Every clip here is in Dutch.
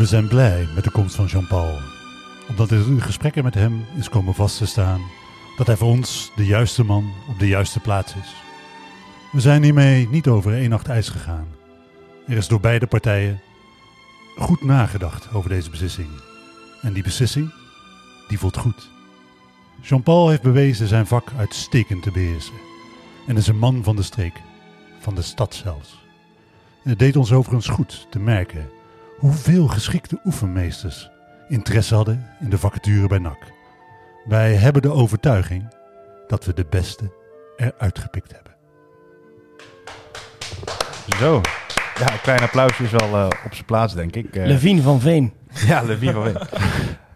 We zijn blij met de komst van Jean-Paul, omdat in gesprekken met hem is komen vast te staan dat hij voor ons de juiste man op de juiste plaats is. We zijn hiermee niet over één nacht ijs gegaan. Er is door beide partijen goed nagedacht over deze beslissing. En die beslissing, die voelt goed. Jean-Paul heeft bewezen zijn vak uitstekend te beheersen. En is een man van de streek, van de stad zelfs. Het deed ons overigens goed te merken hoeveel geschikte oefenmeesters interesse hadden in de vacature bij NAC. Wij hebben de overtuiging dat we de beste eruit gepikt hebben. Zo. Ja, een klein applausje is wel eh, op zijn plaats, denk ik. Eh, Levine van Veen. ja, Levine van Veen.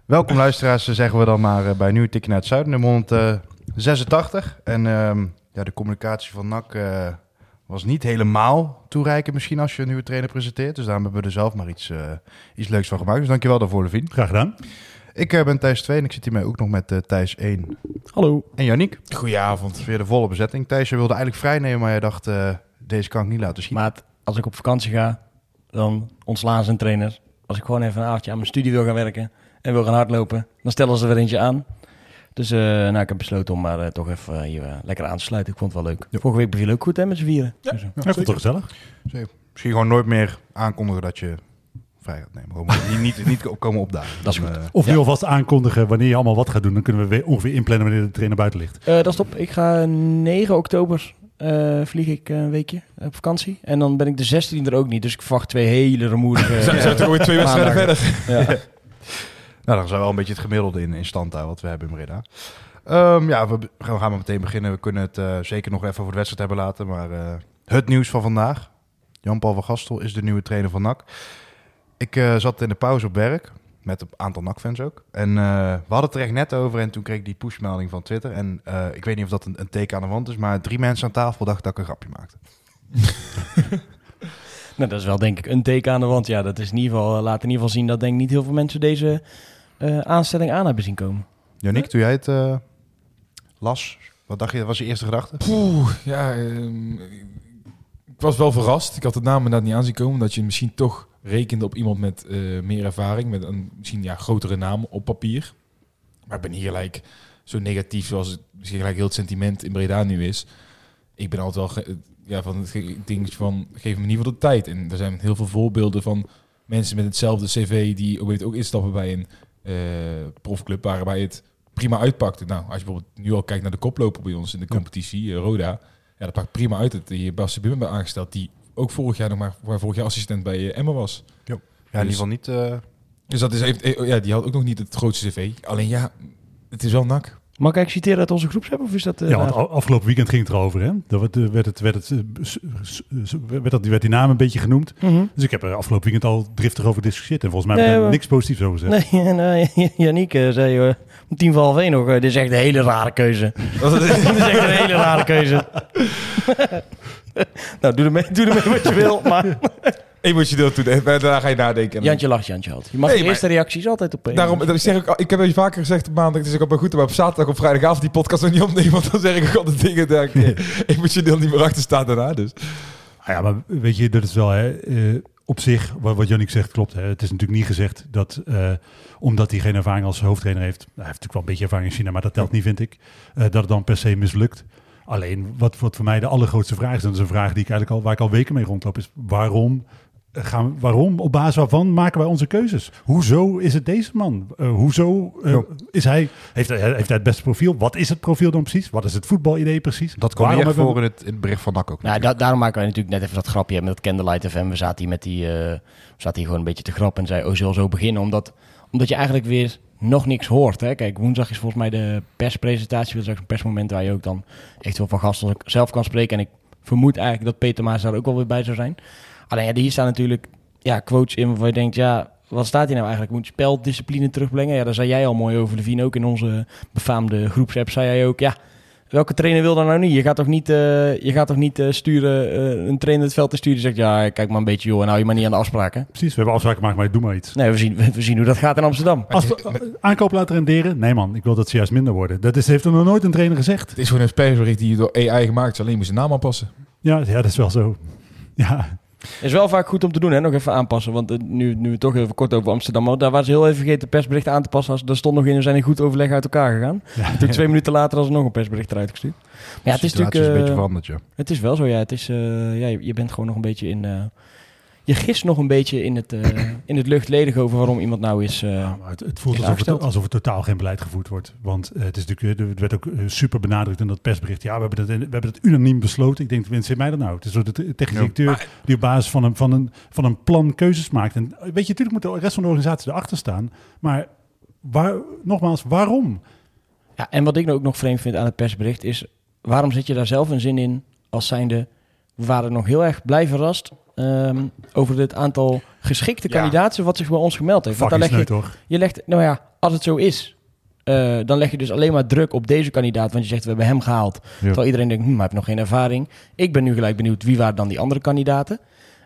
Welkom luisteraars, zeggen we dan maar eh, bij een nieuwe Tikje naar het Zuiden, nummer 186. En ehm, ja, de communicatie van NAC eh, was niet helemaal toereikend misschien als je een nieuwe trainer presenteert. Dus daarom hebben we er zelf maar iets, eh, iets leuks van gemaakt. Dus dankjewel daarvoor, Levine. Graag gedaan. Ik eh, ben Thijs 2 en ik zit hiermee ook nog met eh, Thijs 1 Hallo. en Yannick. Goedenavond. Weer de volle bezetting. Thijs, je wilde eigenlijk vrij nemen, maar je dacht, eh, deze kan ik niet laten zien. Maar als ik op vakantie ga, dan ontslaan ze een trainer. Als ik gewoon even een avondje aan mijn studie wil gaan werken en wil gaan hardlopen, dan stellen ze er weer eentje aan. Dus eh, nou, ik heb besloten om maar eh, toch even eh, hier lekker aan te sluiten. Ik vond het wel leuk. Vorige week beviel ook goed hè, met z'n vieren. Dus, eh, Ja, ik vond het gezellig. Zeker. Misschien gewoon nooit meer aankondigen dat je vrij gaat nemen. Gewoon niet, niet, niet komen opdagen. Dat is Dan, goed. Of nu Ja. alvast aankondigen wanneer je allemaal wat gaat doen. Dan kunnen we weer ongeveer inplannen wanneer de trainer buiten ligt. Eh, dat is top. Ik ga 9 oktober eh, vlieg ik een weekje op vakantie. En dan ben ik de 16 er ook niet. Dus ik verwacht twee hele remoedige... Zijn zijn toch weer twee wedstrijden verder? Ja. nou, dan zijn we wel een beetje het gemiddelde in, in stand houden wat we hebben in Breda. Ehm, ja, we, gaan maar meteen beginnen. We kunnen het eh, zeker nog even voor de wedstrijd hebben laten. Maar eh, het nieuws van vandaag. Jan-Paul van Gastel is de nieuwe trainer van NAC. Ik eh, zat in de pauze op werk. Met een aantal NAC-fans ook. En we hadden het er echt net over. En toen kreeg ik die pushmelding van Twitter. En ik weet niet of dat een, een teken aan de wand is. Maar drie mensen aan tafel dachten dat ik een grapje maakte. Nou, dat is wel denk ik een teken aan de wand. Ja, dat is in ieder geval, laat in ieder geval zien dat denk ik niet heel veel mensen deze eh, aanstelling aan hebben zien komen. Janiek, toen jij het eh, las, wat dacht je? Wat was je eerste gedachte? Poeh, ja, ehm, ik was wel verrast. Ik had het naam inderdaad niet aanzien komen. Dat je misschien toch rekende op iemand met eh, meer ervaring. Met een misschien ja, grotere naam op papier. Maar ik ben hier gelijk zo negatief zoals het misschien gelijk heel het sentiment in Breda nu is. Ik ben altijd wel ja, van het ge- ding van geef me in ieder geval de tijd. En er zijn heel veel voorbeelden van mensen met hetzelfde cv die ook, ook instappen bij een profclub waarbij het prima uitpakte. Nou, als je bijvoorbeeld nu al kijkt naar de koploper bij ons in de competitie, eh, Roda. Ja, dat pakt prima uit dat je Bas Bimmen bij aangesteld, die ook vorig jaar nog maar waar vorig jaar assistent bij eh, Emma was. Ja, in ieder geval niet... eh, Dus dat is even, eh, ja, die had ook nog niet het grootste cv. Alleen ja, het is wel nak. Mag ik eigenlijk citeren uit onze groepsapp of is dat... eh, Ja, want afgelopen weekend ging het erover. Hè? Dat werd, eh, werd, het, werd, het, eh, werd, dat, werd die naam een beetje genoemd. Mhm. Dus ik heb er afgelopen weekend al driftig over gediscussieerd. En volgens mij heb ik Nee, er maar- niks positiefs over gezegd. Nee, uh, eh, zei uh, om tien voor half één nog, dit is echt een hele rare keuze. dit is echt een hele rare keuze. nou, doe ermee, doe ermee wat je wil, maar... Emotioneel toen, eh, daarna ga je nadenken. Jantje lacht, Jantje had. Je mag Nee, de maar- eerste reacties altijd op... Daarom, dat zeg ik, ik heb het je vaker gezegd op maandag, het is ook wel goed, maar op zaterdag, op vrijdagavond die podcast nog niet opnemen, want dan zeg ik altijd dingen daar ik eh, emotioneel niet meer achter sta daarna. Dus. Ah ja, maar weet je, dat is wel hè, eh, op zich, wat, wat Jannik zegt, klopt. Hè. Het is natuurlijk niet gezegd dat, eh, omdat hij geen ervaring als hoofdtrainer heeft, nou, hij heeft natuurlijk wel een beetje ervaring in China, maar dat telt niet, vind ik, eh, dat het dan per se mislukt. Alleen, wat, wat voor mij de allergrootste vraag is, en dat is een vraag die ik eigenlijk al, waar ik al weken mee rondloop, is waarom gaan we, waarom, op basis waarvan maken wij onze keuzes? Hoezo is het deze man? Eh, hoezo eh, is hij, heeft, hij, heeft hij het beste profiel? Wat is het profiel dan precies? Wat is het voetbalidee precies? Dat kwam hier hebben we- voor in het, in het bericht van NAC ook. Nou, da- daarom maken wij natuurlijk net even dat grapje met dat Candlelight FM. We zaten hier met die, eh, we zaten hier gewoon een beetje te grappen en zei, oh, zullen we zo beginnen? Omdat, omdat je eigenlijk weer nog niks hoort. Hè. Kijk, woensdag is volgens mij de perspresentatie. Dat is ook een persmoment waar je ook dan echt wel van gasten zelf kan spreken. En ik vermoed eigenlijk dat Peter Maas daar ook wel weer bij zou zijn. Alleen ja, hier staan natuurlijk ja, quotes in waarvan je denkt, ja, wat staat hier nou eigenlijk? Moet je speldiscipline terugbrengen? Ja, daar zei jij al mooi over, Levine. Ook in onze befaamde groepsapp zei jij ook, ja, welke trainer wil dat nou niet? Je gaat toch niet, eh, je gaat toch niet eh, sturen, eh, een trainer het veld te sturen die zegt, ja, kijk maar een beetje joh en hou je maar niet aan de afspraken. Precies, we hebben afspraken gemaakt, maar doe maar iets. Nee, we zien, we zien hoe dat gaat in Amsterdam. Als we aankoop laten renderen? Nee man, ik wil dat ze juist minder worden. Dat is, heeft er nog nooit een trainer gezegd. Het is gewoon een persbericht die door AI gemaakt is. Alleen moet zijn naam aanpassen. Ja, ja dat is wel zo. Ja, Is wel vaak goed om te doen, hè? Nog even aanpassen. Want eh, nu, nu we toch even kort over Amsterdam. Maar daar waren ze heel even vergeten persbericht aan te passen. Als, daar stond nog in, we zijn in goed overleg uit elkaar gegaan. ja. Toen twee minuten later was er nog een persbericht eruit gestuurd. Maar ja, het is natuurlijk... is een beetje eh, veranderd, ja. Het is wel zo, ja. Het is, eh, ja je, je bent gewoon nog een beetje in... je gist nog een beetje in het, eh, in het luchtledige over waarom iemand nou is... eh, Ja, maar het, het voelt is alsof, het, alsof er totaal geen beleid gevoerd wordt. Want eh, het is natuurlijk, het werd ook super benadrukt in dat persbericht. Ja, we hebben het, we hebben het unaniem besloten. Ik denk, wens mij dat nou? Het is zo de te- technische Ja. directeur die op basis van een, van, een, van een plan keuzes maakt. En weet je, natuurlijk moet de rest van de organisatie erachter staan. Maar waar, nogmaals, waarom? Ja, en wat ik nou ook nog vreemd vind aan het persbericht is... waarom zit je daar zelf een zin in als zijnde... we waren nog heel erg blij verrast... ehm, over het aantal geschikte Ja. kandidaten... wat zich bij ons gemeld heeft. Want dan leg je, toch? je legt... Nou ja, als het zo is... eh, dan leg je dus alleen maar druk op deze kandidaat. Want je zegt, we hebben hem gehaald. Terwijl iedereen denkt, hm, maar hij heeft nog geen ervaring. Ik ben nu gelijk benieuwd, wie waren dan die andere kandidaten?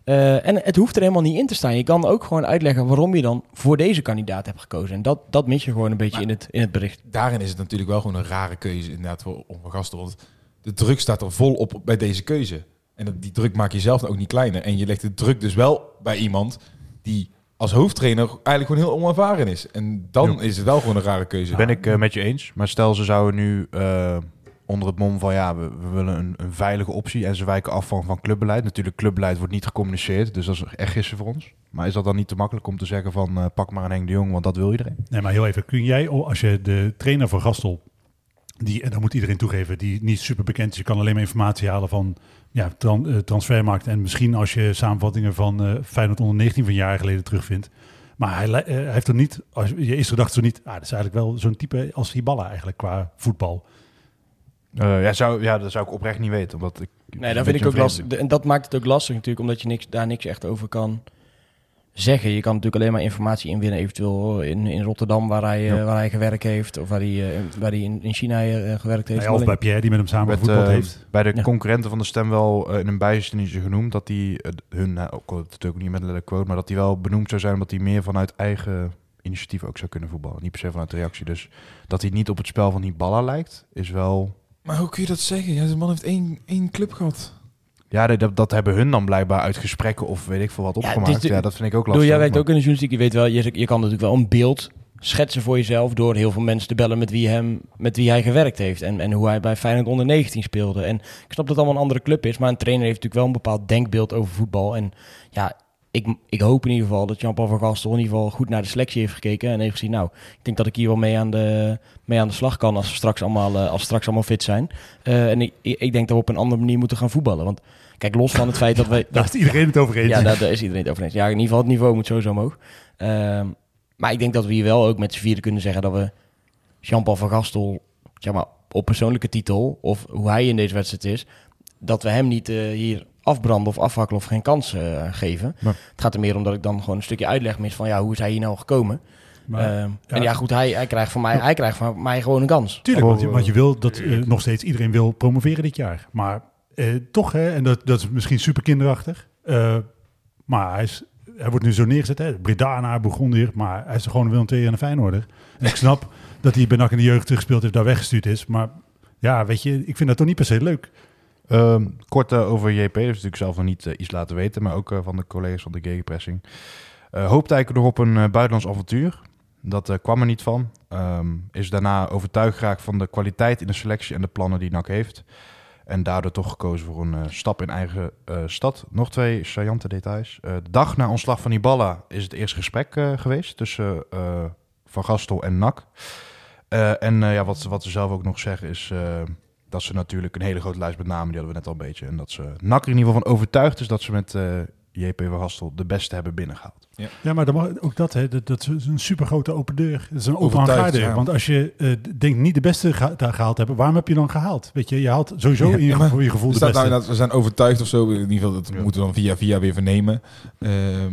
Eh, en het hoeft er helemaal niet in te staan. Je kan ook gewoon uitleggen waarom je dan voor deze kandidaat hebt gekozen. En dat, dat mis je gewoon een beetje Maar- in, het, in het bericht. Daarin is het natuurlijk wel gewoon een rare keuze inderdaad voor om gasten. Want de druk staat er vol op bij deze keuze. En dat- die druk maak je zelf ook niet kleiner. En je legt de druk dus wel bij iemand die als hoofdtrainer eigenlijk gewoon heel onervaren is. En dan Ja. is het wel gewoon een rare keuze. Ben ik eh, met je eens. Maar stel ze zouden nu eh, onder het mom van ja, we, we willen een, een veilige optie en ze wijken af van, van clubbeleid. Natuurlijk, clubbeleid wordt niet gecommuniceerd, dus dat is echt gissen voor ons. Maar is dat dan niet te makkelijk om te zeggen van eh, pak maar een Henk de Jong, want dat wil iedereen? Nee, maar heel even. Kun jij, oh, als je de trainer van Gastel, die, en dat moet iedereen toegeven, die niet super bekend is, je kan alleen maar informatie halen van ja, tran- eh, transfermarkt. En misschien als je samenvattingen van eh Feyenoord onder 19 van jaren geleden terugvindt. Maar hij, eh, hij heeft er niet, als je eerste gedachte zo niet, ah, dat is eigenlijk wel zo'n type als Hiballa eigenlijk qua voetbal. Eh, ja, zou, ja, dat zou ik oprecht niet weten. Omdat ik, Nee, dat vind ik ook lastig. En dat maakt het ook lastig natuurlijk, omdat je niks, daar niks echt over kan zeggen. Je kan natuurlijk alleen maar informatie inwinnen, eventueel in, in Rotterdam, waar hij, eh, Ja. waar hij gewerkt heeft. Of waar hij, eh, waar hij in, in China eh, gewerkt heeft. Ja, of bij Pierre, die met hem samen eh, heeft. bij de Ja. concurrenten van de stem wel in een bijzinnetje genoemd dat die eh, hun, nou, ook natuurlijk niet met een quote, maar dat die wel benoemd zou zijn omdat hij meer vanuit eigen initiatief ook zou kunnen voetballen. Niet per se vanuit de reactie. Dus dat hij niet op het spel van Hiballa lijkt, is wel... Maar hoe kun je dat zeggen? Ja, de man heeft één, één club gehad. Ja, dat, dat hebben hun dan blijkbaar uit gesprekken of weet ik veel wat opgemaakt. is Ja, dat vind ik ook Doe, lastig. jij werkt maar- ook in de journalistiek, je weet wel, je, je kan natuurlijk wel een beeld schetsen voor jezelf door heel veel mensen te bellen met wie, hem, met wie hij gewerkt heeft. En, en hoe hij bij Feyenoord onder 19 speelde. En ik snap dat het allemaal een andere club is, maar een trainer heeft natuurlijk wel een bepaald denkbeeld over voetbal. En ja, ik, ik hoop in ieder geval dat Jean-Paul van Gastel in ieder geval goed naar de selectie heeft gekeken. En heeft gezien, nou, ik denk dat ik hier wel mee aan de, mee aan de slag kan als we straks allemaal, eh, als we straks allemaal fit zijn. Eh, en ik, ik denk dat we op een andere manier moeten gaan voetballen. Want kijk, los van het feit dat wij... Daar is iedereen het over eens. Ja, daar, daar is iedereen het over eens. Ja, in ieder geval het niveau moet sowieso omhoog. Ehm, maar ik denk dat we hier wel ook met z'n vieren kunnen zeggen dat we Jean-Paul van Gastel, zeg maar, op persoonlijke titel, of hoe hij in deze wedstrijd is, dat we hem niet eh, hier afbranden of afhakkelen of geen kans eh, geven. Het gaat er meer om dat ik dan gewoon een stukje uitleg mis van ja, hoe is hij hier nou gekomen? Maar- Ehm, ja. En ja, goed, hij, hij krijgt van mij, hij krijgt van mij gewoon een kans. Tuurlijk, want je, Oh, want je wil dat eh, nog steeds iedereen wil promoveren dit jaar. Maar eh, toch, hè, en dat, dat is misschien super kinderachtig. eh, maar hij, is, hij wordt nu zo neergezet. Hè. Bredana begon hier, maar hij is er gewoon een Willem II en een Feyenoorder. En ik snap dat hij bij NAC in de jeugd gespeeld heeft, daar weggestuurd is. Maar ja, weet je, ik vind dat toch niet per se leuk. Ehm, kort eh, over JP, is natuurlijk zelf nog niet eh, iets laten weten, maar ook eh, van de collega's van de Gegenpressing. Hoopte eigenlijk nog op een buitenlands avontuur. Dat kwam er niet van. Ehm, is daarna overtuigd geraakt van de kwaliteit in de selectie en de plannen die NAC heeft. En daardoor toch gekozen voor een stap in eigen stad. Nog twee saillante details. De dag na ontslag van Iballa is het eerste gesprek geweest tussen Van Gastel en NAC. En ja, wat, wat ze zelf ook nog zeggen is dat ze natuurlijk een hele grote lijst met namen, die hadden we net al een beetje. En dat ze NAC er in ieder geval van overtuigd is dat ze met eh, JP van Gastel de beste hebben binnengehaald. Ja, maar dan mag, ook dat, hè, dat, dat is een super grote open deur. Dat is een open ja. Want als je eh, denkt niet de beste geha- daar gehaald hebben, waarom heb je dan gehaald? Weet je, je haalt sowieso in je, Ja, maar voor je gevoel de nou beste. inderdaad, we zijn overtuigd of zo. In ieder geval, dat Ja. moeten we dan via via weer vernemen. Ehm,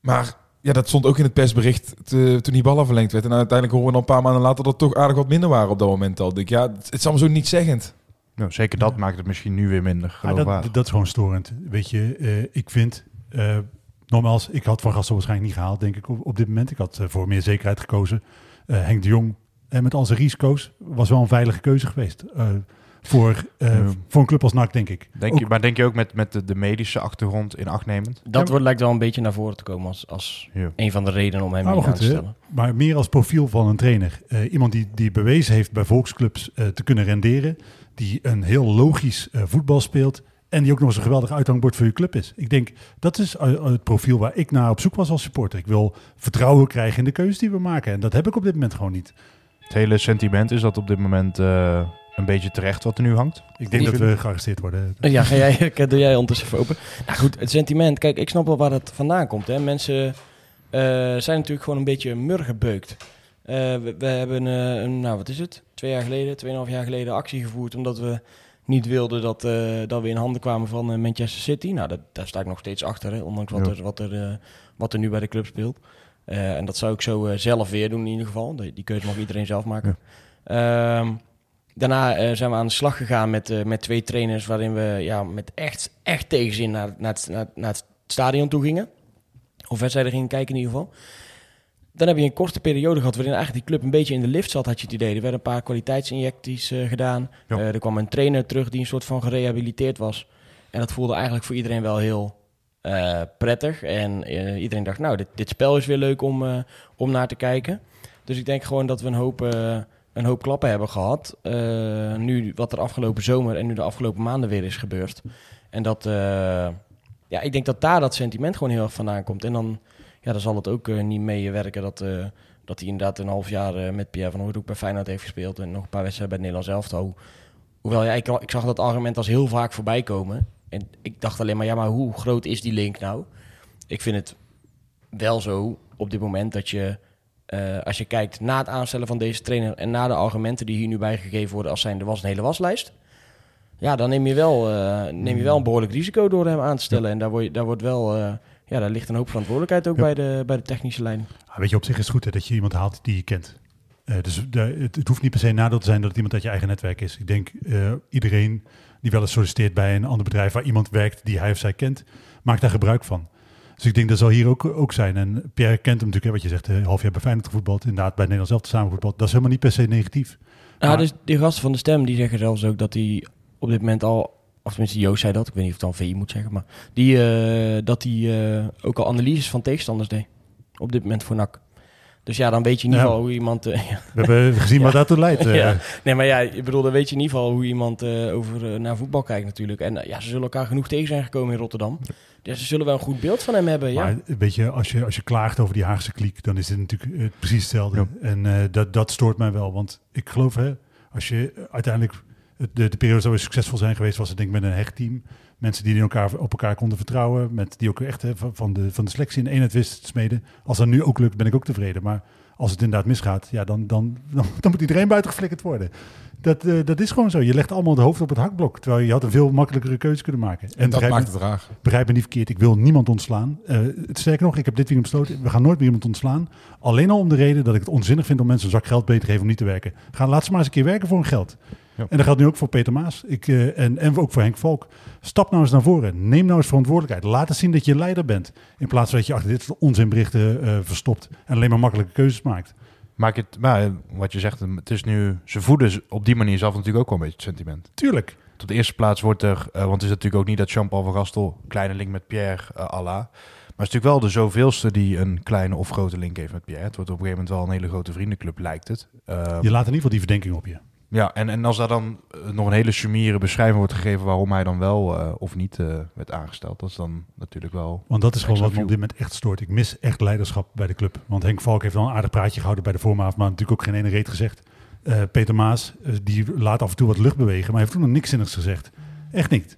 maar ja, dat stond ook in het persbericht te- toen die bal al verlengd werd. En uiteindelijk horen we dan een paar maanden later dat het toch aardig wat minder waren op dat moment al. Ik denk, ja, het, het is allemaal zo niet zeggend. Nou, zeker dat maakt het misschien nu weer minder geloofwaardig. dat, dat is gewoon storend. Weet je, eh, ik vind, eh, nogmaals, ik had Van Gastel waarschijnlijk niet gehaald, denk ik, op, op dit moment. Ik had eh, voor meer zekerheid gekozen. Eh, Henk de Jong, en met al zijn risico's, was wel een veilige keuze geweest. Voor, eh, Ja. voor een club als NAC, denk ik. Denk Ook- je, maar denk je ook met, met de, de medische achtergrond in acht nemend? Dat wordt, lijkt wel een beetje naar voren te komen als, als Ja. een van de redenen om hem aan goed, te hè, stellen. maar meer als profiel van een trainer. Eh, iemand die, die bewezen heeft bij volksclubs eh, te kunnen renderen. Die een heel logisch eh, voetbal speelt. En die ook nog eens een geweldig uithangbord voor je club is. Ik denk, dat is het profiel waar ik naar op zoek was als supporter. Ik wil vertrouwen krijgen in de keuzes die we maken. En dat heb ik op dit moment gewoon niet. Het hele sentiment is dat op dit moment eh, een beetje terecht wat er nu hangt. Ik denk Die- dat we gearresteerd worden. Ja, ga jij, doe jij ondertussen even open. Nou goed, het sentiment. Kijk, ik snap wel waar het vandaan komt. Hè. Mensen eh, zijn natuurlijk gewoon een beetje murgebeukt. Eh, we, we hebben, eh, een, nou wat is het, twee jaar geleden, tweeënhalf jaar geleden actie gevoerd... omdat we niet wilden dat, eh, dat we in handen kwamen van eh, Manchester City. Nou, dat, daar sta ik nog steeds achter, hè, ondanks wat, Ja. er, wat, er, eh, wat er nu bij de club speelt. Eh, en dat zou ik zo zelf weer doen in ieder geval. Die, die keuze mag iedereen zelf maken. Ehm, daarna eh, zijn we aan de slag gegaan met, eh, met twee trainers... waarin we ja, met echt, echt tegenzin naar, naar, het, naar, naar het stadion toe gingen. Of wedstrijden gingen kijken in ieder geval. Dan heb je een korte periode gehad waarin eigenlijk die club een beetje in de lift zat, had je het idee. Er werden een paar kwaliteitsinjecties eh, gedaan. Ja. Er kwam een trainer terug die een soort van gerehabiliteerd was. En dat voelde eigenlijk voor iedereen wel heel prettig. En iedereen dacht, nou, dit, dit spel is weer leuk om, om naar te kijken. Dus ik denk gewoon dat we een hoop, een hoop klappen hebben gehad. Eh, nu wat er afgelopen zomer en nu de afgelopen maanden weer is gebeurd. En dat, eh, ja, ik denk dat daar dat sentiment gewoon heel erg vandaan komt. En dan, ja, dan zal het ook eh, niet meewerken dat, dat hij inderdaad een half jaar met Pierre van Hooydonk bij Feyenoord heeft gespeeld. En nog een paar wedstrijden bij het Nederlands elftal. Hoewel, ja, ik, ik zag dat argument als heel vaak voorbij komen. En ik dacht alleen maar, ja, maar hoe groot is die link nou? Ik vind het wel zo op dit moment dat je, eh, als je kijkt na het aanstellen van deze trainer en na de argumenten die hier nu bijgegeven worden als zijn er was een hele waslijst. Ja, dan neem je wel, eh, neem je wel een behoorlijk risico door hem aan te stellen. En daar, word je, daar wordt wel, eh, ja, daar ligt een hoop verantwoordelijkheid ook Ja. bij, de, bij de technische leiding. Ah, weet je, op zich is het goed hè, dat je iemand haalt die je kent. Dus de- het, het hoeft niet per se een nadeel te zijn dat het iemand uit je eigen netwerk is. Ik denk iedereen die wel eens solliciteert bij een ander bedrijf waar iemand werkt die hij of zij kent, maakt daar gebruik van. Dus ik denk dat zal hier ook, ook zijn. En Pierre kent hem natuurlijk, hè, wat je zegt, een half jaar bij Feyenoord gevoetbald, inderdaad bij Nederland zelf samen gevoetbald. Dat is helemaal niet per se negatief. Nou, Maar- dus die gasten van de stem die zeggen zelfs ook dat hij op dit moment al, of tenminste Joost zei dat, ik weet niet of het dan VI moet zeggen, maar die, eh, dat hij eh, ook al analyses van tegenstanders deed. Op dit moment voor NAC. Dus ja, dan weet je in ieder Ja. geval hoe iemand... eh, ja. We hebben gezien Ja. wat daartoe leidt. eh. Ja. Nee, maar ja, ik bedoel, dan weet je in ieder geval hoe iemand eh, over, naar voetbal kijkt natuurlijk. En ja, ze zullen elkaar genoeg tegen zijn gekomen in Rotterdam. Dus ze zullen wel een goed beeld van hem hebben, ja. Maar weet je, als je, als je klaagt over die Haagse kliek, dan is dit natuurlijk precies hetzelfde. Ja. En eh, dat, dat stoort mij wel. Want ik geloof, hè, als je uiteindelijk het- de, de periode zou succesvol zijn geweest, was het denk ik met een hecht team. Mensen die in elkaar, op elkaar konden vertrouwen. Met die ook echt hè, van, de, van de selectie in eenheid wisten te smeden. Als dat nu ook lukt, ben ik ook tevreden. Maar als het inderdaad misgaat, ja, dan, dan, dan, dan moet iedereen buiten geflikkerd worden. Dat, eh, dat is gewoon zo. Je legt allemaal het hoofd op het hakblok. Terwijl je had een veel makkelijkere keuze kunnen maken. En dat maakt het raar. Begrijp me niet verkeerd, ik wil niemand ontslaan. Het sterker nog, ik heb dit weekend besloten, we gaan nooit meer iemand ontslaan. Alleen al om de reden dat ik het onzinnig vind om mensen een zak geld beter te geven om niet te werken. Ga, laat ze maar eens een keer werken voor hun geld. Ja. En dat geldt nu ook voor Peter Maas ik, eh, en, en ook voor Henk Valk. Stap nou eens naar voren. Neem nou eens verantwoordelijkheid. Laat eens zien dat je leider bent. In plaats van dat je achter dit soort onzinberichten eh, verstopt en alleen maar makkelijke keuzes maakt. Maak het, maar wat je zegt, het is nu, ze voeden op die manier zelf natuurlijk ook wel een beetje het sentiment. Tuurlijk. Op de eerste plaats wordt er, eh, want het is natuurlijk ook niet dat Jean-Paul van Gastel kleine link met Pierre Allah. Maar het is natuurlijk wel de zoveelste die een kleine of grote link heeft met Pierre. Het wordt op een gegeven moment wel een hele grote vriendenclub, lijkt het. Ehm, Je laat in ieder geval die verdenking op je. Ja, en, en als daar dan eh, nog een hele sumiere beschrijving wordt gegeven waarom hij dan wel eh, of niet eh, werd aangesteld, dat is dan natuurlijk wel... Want dat is gewoon wat me op dit moment echt stoort. Ik mis echt leiderschap bij de club. Want Henk Valk heeft wel een aardig praatje gehouden bij de voormaat, maar natuurlijk ook geen ene reet gezegd. Peter Maas, die laat af en toe wat lucht bewegen, maar heeft toen nog niks zinnigs gezegd. Echt niet.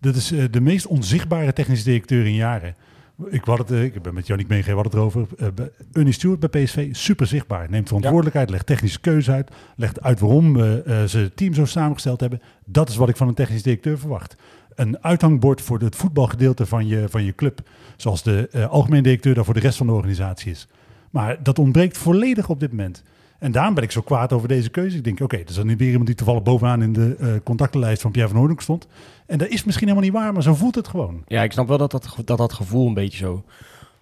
Dat is de meest onzichtbare technische directeur in jaren. Ik, had het, eh, ik ben met Jannik we hadden het erover. Uh, Ernie Stewart bij PSV, super zichtbaar. Neemt verantwoordelijkheid, legt technische keuze uit. Legt uit waarom eh, eh, ze het team zo samengesteld hebben. Dat is wat ik van een technisch directeur verwacht. Een uithangbord voor het voetbalgedeelte van je, van je club. Zoals de eh, algemeen directeur daar voor de rest van de organisatie is. Maar dat ontbreekt volledig op dit moment. En daarom ben ik zo kwaad over deze keuze. Ik denk, oké, er is dan nu weer iemand die toevallig bovenaan in de eh, contactenlijst van Pierre van Hooydonk stond. En dat is misschien helemaal niet waar, maar zo voelt het gewoon. Ja, ik snap wel dat dat, dat dat gevoel een beetje zo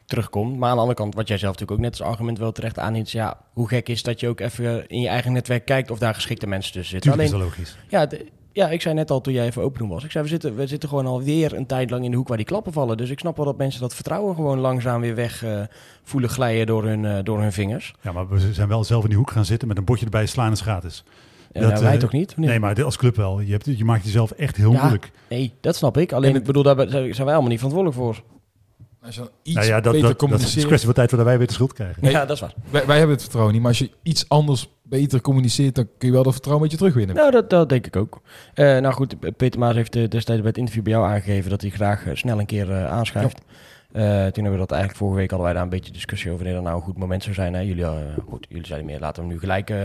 terugkomt. Maar aan de andere kant, wat jij zelf natuurlijk ook net als argument wel terecht is ja, hoe gek is dat je ook even in je eigen netwerk kijkt of daar geschikte mensen tussen zitten. Tuurlijk is Alleen, dat logisch. ja, ja, ik zei net al toen jij even open was. Ik zei, we zitten, we zitten gewoon alweer een tijd lang in de hoek waar die klappen vallen. Dus ik snap wel dat mensen dat vertrouwen gewoon langzaam weer weg eh, voelen glijden door hun, eh, door hun vingers. Ja, maar we zijn wel zelf in die hoek gaan zitten met een bordje erbij, slaan is gratis. En Dat, nou, wij eh, toch niet? Nee, maar dit als club wel. Je, hebt, je maakt jezelf echt heel Ja. moeilijk. Nee, dat snap ik. Alleen, En ik bedoel, daar zijn wij allemaal niet verantwoordelijk voor. Als je iets Nou ja, dat, beter dat, dat is een kwestie van tijd voordat wij weer de schuld krijgen. Nee. Ja, dat is waar. wij, wij hebben het vertrouwen niet, maar als je iets anders beter communiceert, dan kun je wel dat vertrouwen een beetje terugwinnen. Nou, dat, dat denk ik ook. Eh, nou goed, Peter Maas heeft eh, destijds bij het interview bij jou aangegeven dat hij graag eh, snel een keer eh, aanschuift. Eh, toen hebben we dat eigenlijk vorige week hadden wij daar een beetje discussie over wanneer dat nou een goed moment zou zijn. Hè? Jullie, goed, jullie zeiden meer, laten we hem nu gelijk eh,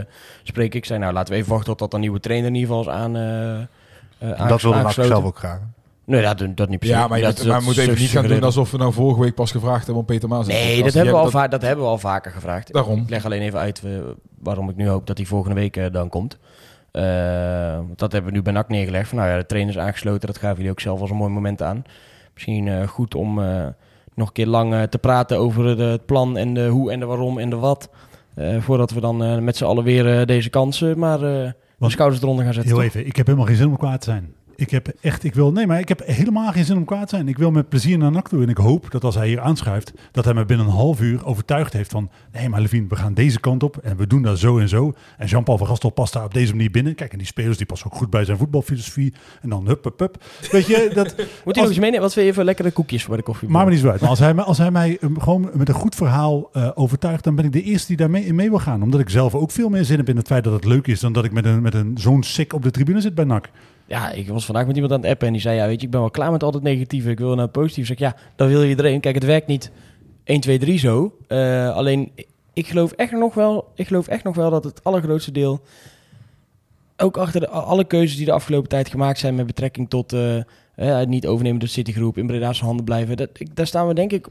spreken. Ik zei nou, laten we even wachten tot dat een nieuwe trainer in ieder geval is aan. eh, eh, dat wilde aangesloten. zelf ook graag. Nee, dat, dat niet se. Ja, maar, je dat, moet- maar we moeten even niet gaan doen alsof we nou vorige week pas gevraagd hebben om Peter Maas Nee, dat hebben, we al dat hebben we al vaker gevraagd. Daarom. Ik leg alleen even uit waarom ik nu hoop dat hij volgende week eh, dan komt. Eh, want dat hebben we nu bij NAC neergelegd. Van, nou ja, de trainer is aangesloten. Dat gaven jullie ook zelf als een mooi moment aan. Misschien eh, goed om nog een keer lang te praten over de- het plan en de hoe en de waarom en de wat. Voordat we dan met z'n allen weer deze kansen maar de schouders eronder gaan zetten. Heel toch? even, ik heb helemaal geen zin om kwaad te zijn. Ik heb echt, ik wil, nee, maar ik heb helemaal geen zin om kwaad te zijn. Ik wil met plezier naar NAC toe. En ik hoop dat als hij hier aanschuift, dat hij me binnen een half uur overtuigd heeft van, nee maar Levine, we gaan deze kant op en we doen dat zo en zo. En Jean-Paul van Gastel past daar op deze manier binnen. Kijk, en die spelers die passen ook goed bij zijn voetbalfilosofie. En dan hup, hup, hup. Weet je, dat... Moet als- nog eens meenemen? Wat vind je voor lekkere koekjes voor de koffie? Maakt me niet zo uit. Maar als hij, als hij mij um, gewoon met een goed verhaal eh, overtuigt, dan ben ik de eerste die daarmee in mee wil gaan. Omdat ik zelf ook veel meer zin heb in het feit dat het leuk is dan dat ik met een, met een zo'n sik op de tribune zit bij NAC. Ja, ik was vandaag met iemand aan het appen en die zei... Ja, weet je, ik ben wel klaar met al het negatieve. Ik wil naar het positieve. Zeg ja, dat wil iedereen. Kijk, het werkt niet 1, 2, 3 zo. Eh, alleen, ik geloof, echt nog wel, ik geloof echt nog wel dat het allergrootste deel... Ook achter alle keuzes die de afgelopen tijd gemaakt zijn... met betrekking tot eh, eh, het niet overnemen door Citigroep... in Breda's handen blijven... Dat, ik, daar staan we denk ik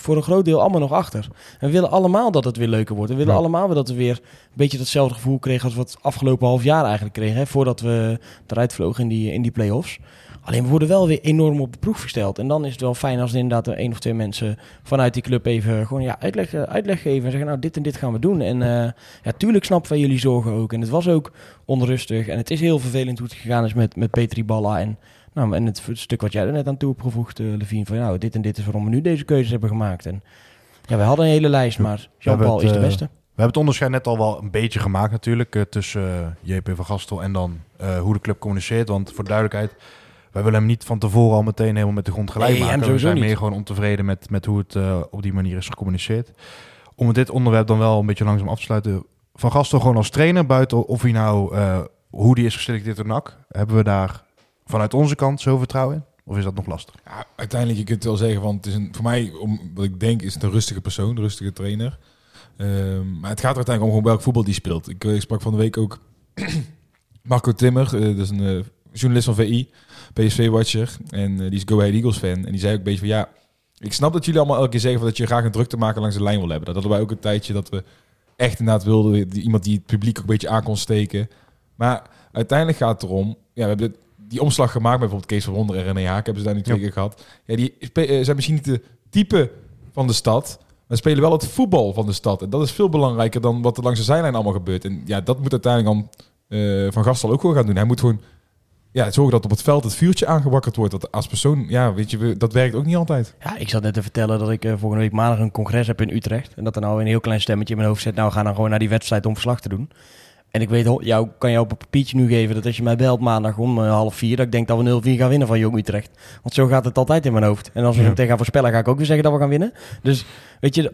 voor een groot deel allemaal nog achter. En we willen allemaal dat het weer leuker wordt. We willen Ja. allemaal dat we weer een beetje datzelfde gevoel kregen... als we het afgelopen half jaar eigenlijk kregen... Hè, voordat we eruit vlogen in die, in die play-offs. Alleen we worden wel weer enorm op de proef gesteld. En dan is het wel fijn als er inderdaad er één of twee mensen vanuit die club even gewoon ja, uitleg, eh, uitleg geven. En zeggen, nou, dit en dit gaan we doen. En eh ja, tuurlijk snappen wij jullie zorgen ook. En het was ook onrustig. En het is heel vervelend hoe het gegaan is met, met Petri Balla. En, nou, en het, stuk wat jij er net aan toe hebt gevoegd, eh Levine. Van nou, dit en dit is waarom we nu deze keuzes hebben gemaakt. En ja, we hadden een hele lijst, maar Jean-Paul is de eh, beste. We hebben het onderscheid net al wel een beetje gemaakt natuurlijk eh, tussen JP van Gastel en dan hoe de club communiceert. Want voor duidelijkheid, wij willen hem niet van tevoren al meteen helemaal met de grond gelijk Nee, maken. We zijn niet. meer gewoon ontevreden met, met hoe het op die manier is gecommuniceerd. Om dit onderwerp dan wel een beetje langzaam af te sluiten. Van Gastel gewoon als trainer, buiten of hij nou, hoe die is geselecteerd door NAC. Hebben we daar vanuit onze kant zo vertrouwen in? Of is dat nog lastig? Ja, uiteindelijk, je kunt wel zeggen, want het is een, voor mij, om, wat ik denk, is het een rustige persoon, een rustige trainer. Ehm, maar het gaat er uiteindelijk om gewoon welk voetbal die speelt. Ik, eh, sprak van de week ook Marco Timmer, eh, dat is een eh, journalist van VI, PSV-watcher. En die is Go Ahead Eagles fan. En die zei ook een beetje van, ja, ik snap dat jullie allemaal elke keer zeggen van dat je graag een drukte maken langs de lijn wil hebben. Dat hadden wij ook een tijdje dat we echt inderdaad wilden, iemand die het publiek ook een beetje aan kon steken. Maar uiteindelijk gaat het erom, ja, we hebben die omslag gemaakt met bijvoorbeeld Kees van Wonder en René Haak, hebben ze daar nu twee Ja. keer gehad. Ja, die eh, zijn misschien niet de type van de stad, maar spelen wel het voetbal van de stad. En dat is veel belangrijker dan wat er langs de zijlijn allemaal gebeurt. En ja, dat moet uiteindelijk dan eh, Van Gastel ook wel gaan doen. Hij moet gewoon ja, zorgen dat op het veld het vuurtje aangewakkerd wordt. Dat als persoon, ja, weet je, we- dat werkt ook niet altijd. Ja, ik zat net te vertellen dat ik eh, volgende week maandag een congres heb in Utrecht. En dat er nou een heel klein stemmetje in mijn hoofd zit. Nou, we gaan dan gewoon naar die wedstrijd om verslag te doen. En ik weet, jou, kan jou op een papiertje nu geven dat als je mij belt maandag om eh, half vier, dat ik denk dat we 0-4 gaan winnen van Jong Utrecht. Want zo gaat het altijd in mijn hoofd. En als we Ja. zo tegen gaan voorspellen, ga ik ook weer zeggen dat we gaan winnen. Dus weet je,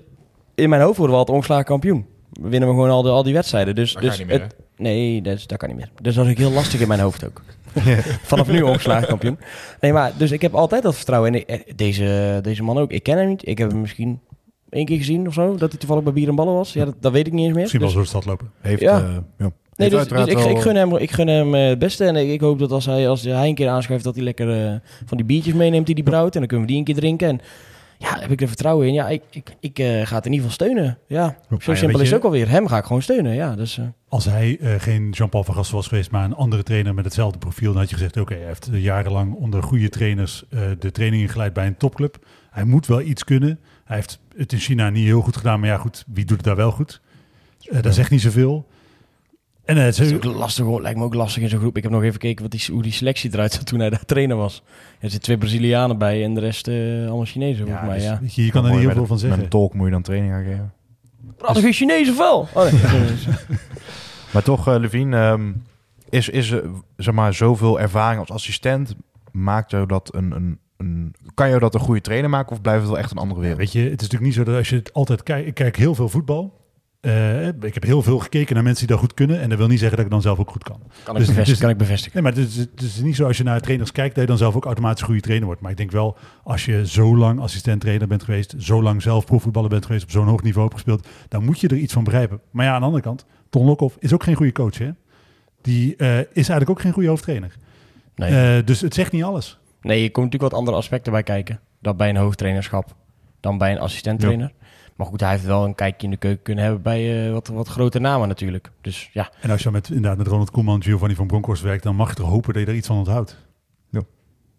in mijn hoofd worden we altijd ongeslagen kampioen. We winnen we gewoon al, de, al die wedstrijden. Dus, Dat dus niet meer, het- Nee, dat, is- dat kan niet meer. Dus dat is ook heel lastig in mijn hoofd ook. Vanaf nu omgeslagen kampioen. Nee, maar dus ik heb altijd dat vertrouwen. En ik- eh, deze, deze man ook. Ik ken hem niet. Ik heb hem misschien één keer gezien of zo. Dat hij toevallig bij Bier en Ballen was. Ja, dat, dat weet ik niet eens meer. Misschien wel Dus- zo de stad lopen. Heeft, Ja. eh, ja. Nee, dus, dus ik, ik, gun hem, ik gun hem eh, het beste. En ik, ik hoop dat als hij, als hij een keer aanschuift, dat hij lekker eh, van die biertjes meeneemt die hij brouwt. En dan kunnen we die een keer drinken. En ja, heb ik er vertrouwen in. Ja, ik, ik, ik ga het in ieder geval steunen. Ja, zo ja, simpel is het ook alweer. Hem ga ik gewoon steunen. Ja, dus... Als hij geen Jean-Paul van Gastel was geweest, maar een andere trainer met hetzelfde profiel, dan had je gezegd, oké, hij heeft jarenlang onder goede trainers de trainingen geleid bij een topclub. Hij moet wel iets kunnen. Hij heeft het in China niet heel goed gedaan, maar ja, goed, wie doet het daar wel goed? Eh dat zegt niet zoveel. En eh, het is ook lastig, hoor. lijkt me ook lastig in zo'n groep. Ik heb nog even gekeken wat die, hoe die selectie eruit zat toen hij daar trainer was. Er zitten twee Brazilianen bij en de rest eh, allemaal Chinezen volgens mij. dus, Ja. weet je, je kan er niet heel veel van een- Met zeggen. een tolk moet je dan training gaan geven. Praat geen Chinees of wel? Oh, nee. Maar toch, eh Levine, ehm, is, is zeg maar, zoveel ervaring als assistent, maakt jou dat een, een, een, kan jou dat een goede trainer maken of blijft het wel echt een andere wereld? Weet je, het is natuurlijk niet zo dat als je het altijd kijkt... Ik kijk heel veel voetbal. Eh, ik heb heel veel gekeken naar mensen die dat goed kunnen. En dat wil niet zeggen dat ik dan zelf ook goed kan. kan, ik Dus- bevestigen, dus- kan ik bevestigen. Nee, maar het is, het is niet zo als je naar trainers kijkt dat je dan zelf ook automatisch goede trainer wordt. Maar ik denk wel, als je zo lang assistent-trainer bent geweest, zo lang zelf profvoetballer bent geweest, op zo'n hoog niveau hebt gespeeld, dan moet je er iets van begrijpen. Maar ja, aan de andere kant, Ton Lokhoff is ook geen goede coach, hè? Die eh, is eigenlijk ook geen goede hoofdtrainer. Nee. Eh, dus het zegt niet alles. Nee, je komt natuurlijk wat andere aspecten bij kijken. Dan bij een hoofdtrainerschap dan bij een assistent-trainer. Maar goed, hij heeft wel een kijkje in de keuken kunnen hebben bij eh, wat, wat grote namen natuurlijk. Dus ja, En als je met, inderdaad met Ronald Koeman, Giovanni van Bronckhorst werkt, dan mag je toch hopen dat je er iets van onthoudt.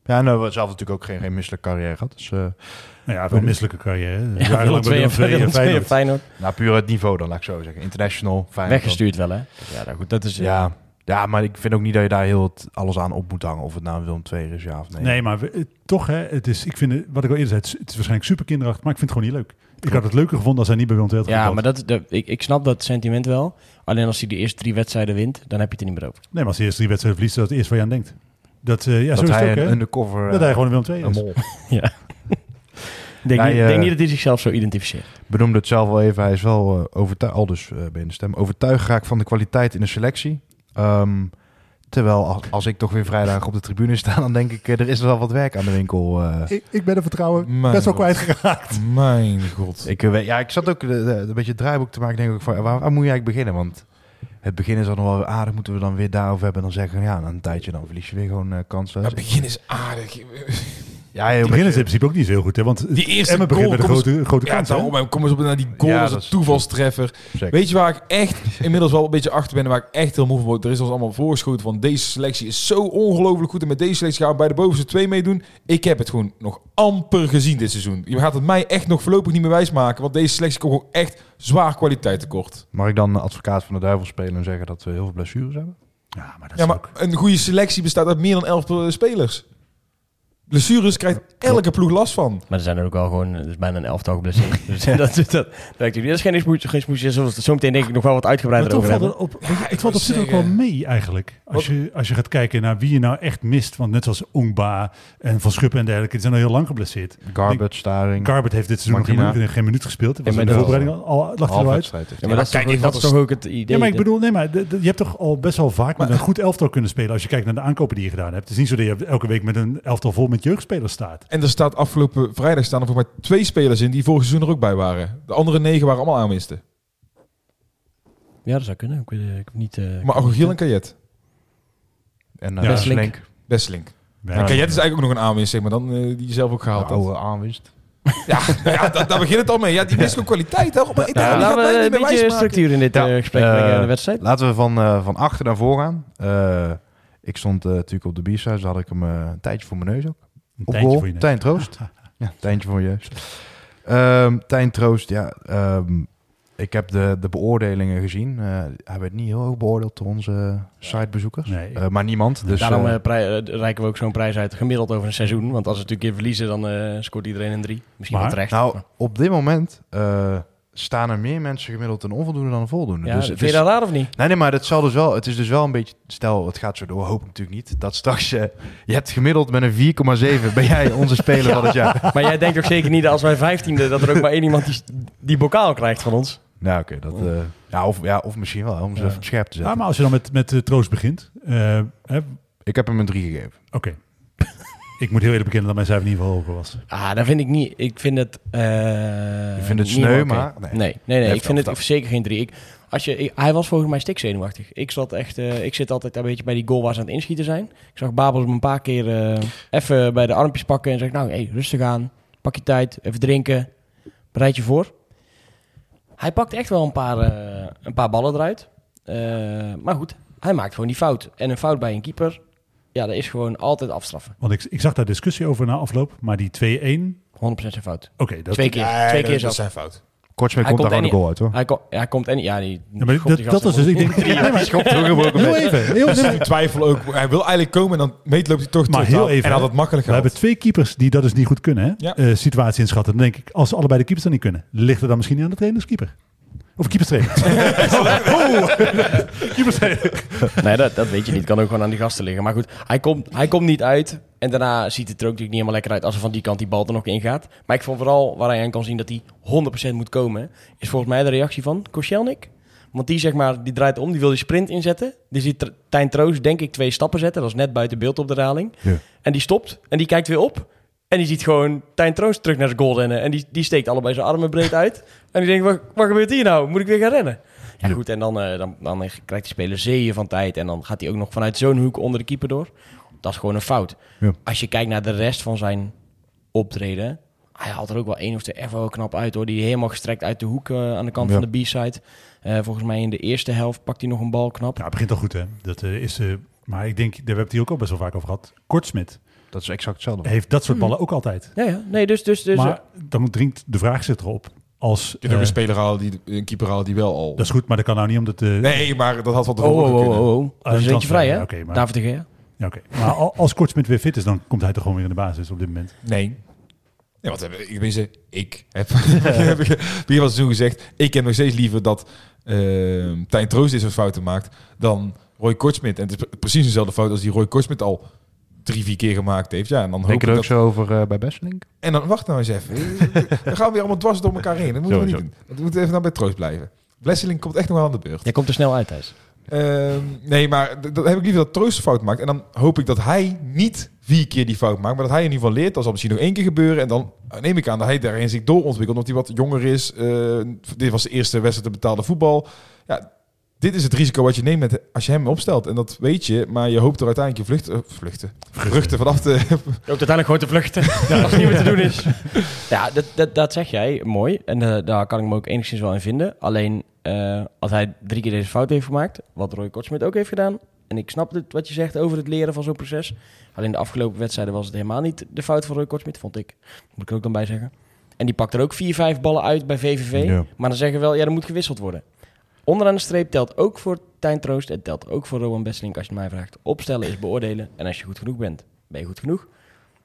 Ja, nou, we hebben zelf natuurlijk ook geen, geen misselijke carrière gehad. Dus, eh, Nou ja, wel een misselijke carrière. ja bij Willem Feyenoord. Feyenoord. nou, puur het niveau dan, laat ik zo zeggen. International, fijn. Weggestuurd wel, hè? Ja, nou goed, dat is... Ja, ja, maar ik vind ook niet dat je daar heel het- alles aan op moet hangen. Of het nou een Willem II is, ja of nee. Nee, maar we- eh, toch, hè, het is, ik vind, het- wat ik al eerder zei, het is, het is waarschijnlijk super kinderachtig, maar ik vind het gewoon niet leuk. Ik had het leuker gevonden als hij niet bij Willem II had Ja, maar dat, dat, ik, ik snap dat sentiment wel. Alleen als hij de eerste drie wedstrijden wint, dan heb je het er niet meer over. Nee, maar als hij eerst drie wedstrijden verliest, dat is het eerste waar je aan denkt. Dat, eh, ja, zo dat is het hij ook, hè? undercover... dat eh, hij gewoon een Willem II een is. mol. Ja. Ik denk, Hij, niet, denk eh, niet dat hij zichzelf zo identificeert. benoemde het zelf wel even. Hij is wel eh overtuigd, al dus eh, ben je de stem, overtuigd geraakt van de kwaliteit in de selectie. Ehm, terwijl als, als ik toch weer vrijdag op de tribune sta, dan denk ik, eh, er is wel wat werk aan de winkel. eh. Ik, ik ben er vertrouwen Mijn best wel God. kwijtgeraakt. Mijn god. ik, eh, weet- ja, ik zat ook een beetje het draaiboek te maken. Denk ik van, waar, waar moet je eigenlijk beginnen? Want het begin is dan nog wel aardig. Moeten we dan weer daarover hebben? Dan zeggen we, ja, na een tijdje dan verlies je weer gewoon kansen. Het begin is aardig. Ja, heel Het begin is in principe ook niet zo heel goed, hè? Want Die eerste Emmen begint met een grote, grote Ja, kans, hè? daarom en kom eens op naar die goal. Ja, dat is dat een is- toevalstreffer. Zeker. Weet je waar ik echt inmiddels wel een beetje achter ben en waar ik echt heel moe van word? Er is ons allemaal voorgeschoten van deze selectie is zo ongelooflijk goed en met deze selectie gaan we bij de bovenste twee meedoen. Ik heb het gewoon nog amper gezien dit seizoen. Je gaat het mij echt nog voorlopig niet meer wijsmaken, want deze selectie komt gewoon echt zwaar kwaliteit tekort. Mag ik dan advocaat van de duivel spelen en zeggen dat we heel veel blessures hebben? Ja, maar dat Ja, is maar ook... een goede selectie bestaat uit meer dan elf eh, spelers. Blessures krijgt elke ploeg last van. Maar er zijn er ook al gewoon, er is bijna een elftal geblesseerd. dus dat, dat, dat, dat, dat is geen smoesje, geen smoesje. Zoals we het zo meteen denk ik nog wel wat uitgebreider over valt op, weet je, ik het valt op zich ook wel mee eigenlijk. Als je, als je gaat kijken naar wie je nou echt mist. Want net zoals Ongba en Van Schuppen en dergelijke, die zijn al heel lang geblesseerd. Garbage, Staring. Garbert heeft dit seizoen nog geen, minuut- geen minuut gespeeld. Was in de voorbereiding al, al lag hij eruit. halfwedstrijd. Ja, maar dat is, kijk, toch, ik dat is toch ook het idee. Ja, maar ik bedoel, nee, maar de- de- je hebt toch al best wel vaak met een goed elftal kunnen spelen als je kijkt naar de aankopen die je gedaan hebt. Het is niet zo dat je elke week met een elftal vol met jeugdspelers staat. En er staat afgelopen vrijdag staan er volgens mij twee spelers in die vorig seizoen er ook bij waren. De andere negen waren allemaal aanwisten. Ja, dat zou kunnen. Ik, weet, ik heb niet... eh, Maar Agogiel en Kajet. En uh, Ja. Besselink. Ja, en Kajet is eigenlijk ook nog een aanwinst, maar dan eh, die je zelf ook gehaald had. oude aanwinst. Ja, ja da- daar begint het al mee. Ja, die mist ook kwaliteit. Hè? Maar Ja, laten we niet een beetje structuur in dit Ja, eh, gesprek eh, brengen, de wedstrijd. Laten we van, eh, van achter naar voor gaan. Eh, ik stond eh, natuurlijk op de bierhuis, dus had ik hem eh, een tijdje voor mijn neus ook. Een Op tijdje goal, voor je neus. Tijn Troost. Ja, Tijntje voor je. Ehm Tijn Troost, ja. ehm, ik heb de, de beoordelingen gezien. Eh, hij werd niet heel hoog beoordeeld door onze sitebezoekers. Nee. Eh, maar niemand. Dus, Daarom prij- eh, reiken we ook zo'n prijs uit gemiddeld over een seizoen. Want als we natuurlijk in verliezen, dan eh, scoort iedereen een drie. Misschien Maar, wel terecht. nou, op dit moment eh, staan er meer mensen gemiddeld een onvoldoende dan een voldoende. ja, dus vind het je is- dat raar of niet? Nee, nee, maar dat zal dus wel. Het is dus wel een beetje. Stel, het gaat zo door. Hoop ik natuurlijk niet. Dat straks. eh, je hebt gemiddeld met een 4,7. Ben jij onze speler van het jaar? Maar jij denkt ook zeker niet dat als wij vijftiende, dat er ook maar één iemand die, die bokaal krijgt van ons. Nou, oké. dat, eh, Ja, of, ja, of misschien wel, om ze Ja. even op scherp te Ja, zetten. maar als je dan met, met troost begint. eh, hè, Ik heb hem een 3 gegeven. Oké. Ik moet heel eerlijk bekennen dat mijn cijfer in ieder geval hoger was. Ah, dat vind ik niet. Ik vind het. eh Je vindt het niet sneu, maar- Nee, nee. nee, nee. Nee, ik vind het zeker geen drie. Ik, als je, ik- hij was volgens mij stikzenuwachtig. Ik zat echt. eh, ik zit altijd een beetje bij die goal waar ze aan het inschieten zijn. Ik zag Babels hem een paar keer eh, even bij de armpjes pakken en zeg: Nou, hey, rustig aan. Pak je tijd. Even drinken. Bereid je voor. Hij pakt echt wel een paar, eh, een paar ballen eruit. Eh, maar goed, hij maakt gewoon die fout. En een fout bij een keeper. Ja, dat is gewoon altijd afstraffen. 100% Want ik, ik zag daar discussie over na afloop. Maar die 2-1. zijn fout. Oké, dat, Twee keer. Nee, twee dat- keer dat zijn fout. Kortsmit Hij komt daar komt gewoon er de goal uit, hoor. Hij, kom, ja, hij komt en ja, die. Ja, maar schopt die dat, was dus. Ik denk, nee, maar, Schopt teruggebroken heel even. Heel, Dus ik twijfel ook. Hij wil eigenlijk komen en dan meet loopt hij toch Maar terug heel even, En had het makkelijk we hebben twee keepers die dat dus niet goed kunnen. Hè? Ja. Eh, situatie inschatten. Dan denk ik, als allebei de keepers dat niet kunnen, ligt het dan misschien niet aan de trainerskeeper? Of keeperstrainer? oh, keeperstrainer. Nee, dat, dat weet je niet. Kan ook gewoon aan die gasten liggen. Maar goed, hij komt, hij komt niet uit. En daarna ziet het er ook natuurlijk niet helemaal lekker uit als er van die kant die bal er nog in gaat. Maar ik vond vooral waar hij aan kan zien dat hij 100% moet komen, is volgens mij de reactie van Koscielnik. Want die, zeg maar, die draait om, die wil die sprint inzetten. Die ziet Tijn Troost, denk ik, twee stappen zetten. Dat is net buiten beeld op de raling. Ja. En die stopt en die kijkt weer op. En die ziet gewoon Tijn Troost terug naar zijn goal rennen. En die, die steekt allebei zijn armen breed uit. En die denkt, wat, wat gebeurt hier nou? Moet ik weer gaan rennen? Ja, goed, en dan, eh, dan, dan krijgt die speler zeeën van tijd. En dan gaat hij ook nog vanuit zo'n hoek onder de keeper door. Dat is gewoon een fout. Ja. Als je kijkt naar de rest van zijn optreden... Hij haalt er ook wel één of twee echt wel knap uit, hoor. Die helemaal gestrekt uit de hoek eh, aan de kant Ja. van de B-side. Eh, volgens mij in de eerste helft pakt hij nog een bal knap. Ja, het begint al goed, hè? Dat is. maar ik denk, daar hebben we het hier ook al best wel vaak over gehad. Kortsmit Dat is exact hetzelfde. heeft dat soort ballen ook altijd. Ja, ja. Nee, dus... dus, dus maar dan dringt de vraag zich erop. Als, Je ook eh, een speler halen, die, een keeper halen die wel al... dat is goed, maar dat kan nou niet omdat de. Nee, maar dat had wat Oh, tevoren oh, oh, kunnen. oh, oh. Dat is een eentje vrij, hè? Oké, maar, David de Gea. ja, oké. maar al- als Kortsmit weer fit is, dan komt hij toch gewoon weer in de basis op dit moment. Nee. Ja, wat hebben, ik, tenminste, ik heb, heb ik begin van het seizoen gezegd, ik heb nog steeds liever dat uh, Tijn Troost dit soort fouten maakt dan Roy Kortsmit. En het is pre- precies dezelfde fout als die Roy Kortsmit al drie, vier keer gemaakt heeft. Ja, en dan hoop Denk ik je er ook dat... zo over eh, bij Besselink? En dan, wacht nou eens even. Dan gaan we weer allemaal dwars door elkaar heen. Dat moeten we niet doen. We moeten even nou bij Troost blijven. Blesseling komt echt nog wel aan de beurt. Jij komt er snel uit, Thijs. Ehm, nee, maar dan heb ik liever dat Troost fout maakt. En dan hoop ik dat hij niet vier keer die fout maakt. Maar dat hij in ieder geval leert. Dat zal misschien nog één keer gebeuren. En dan neem ik aan dat hij daarin zich doorontwikkelt. Omdat hij wat jonger is. Eh, dit was de eerste wedstrijd te betaalde voetbal. Ja, dit is het risico wat je neemt met, als je hem opstelt. En dat weet je. Maar je hoopt er uiteindelijk je vluchten, eh, vluchten, vruchten vanaf te... Je hoopt uiteindelijk gewoon te vluchten. Als het niet meer te doen is. Ja, dat, dat, dat zeg jij mooi. En eh, daar kan ik me ook enigszins wel in vinden. Alleen eh, als hij drie keer deze fout heeft gemaakt, wat Roy Kortsmit ook heeft gedaan. En ik snap het, wat je zegt over het leren van zo'n proces. Alleen de afgelopen wedstrijden was het helemaal niet de fout van Roy Kortsmit, vond ik. Moet ik er ook dan bij zeggen. En die pakt er ook vier, vijf ballen uit bij VVV. Ja. Maar dan zeggen we wel, ja, er moet gewisseld worden. Onderaan de streep telt ook voor Tijn Troost. Het telt ook voor Rowan Besselink als je het mij vraagt. Opstellen is beoordelen. En als je goed genoeg bent, ben je goed genoeg.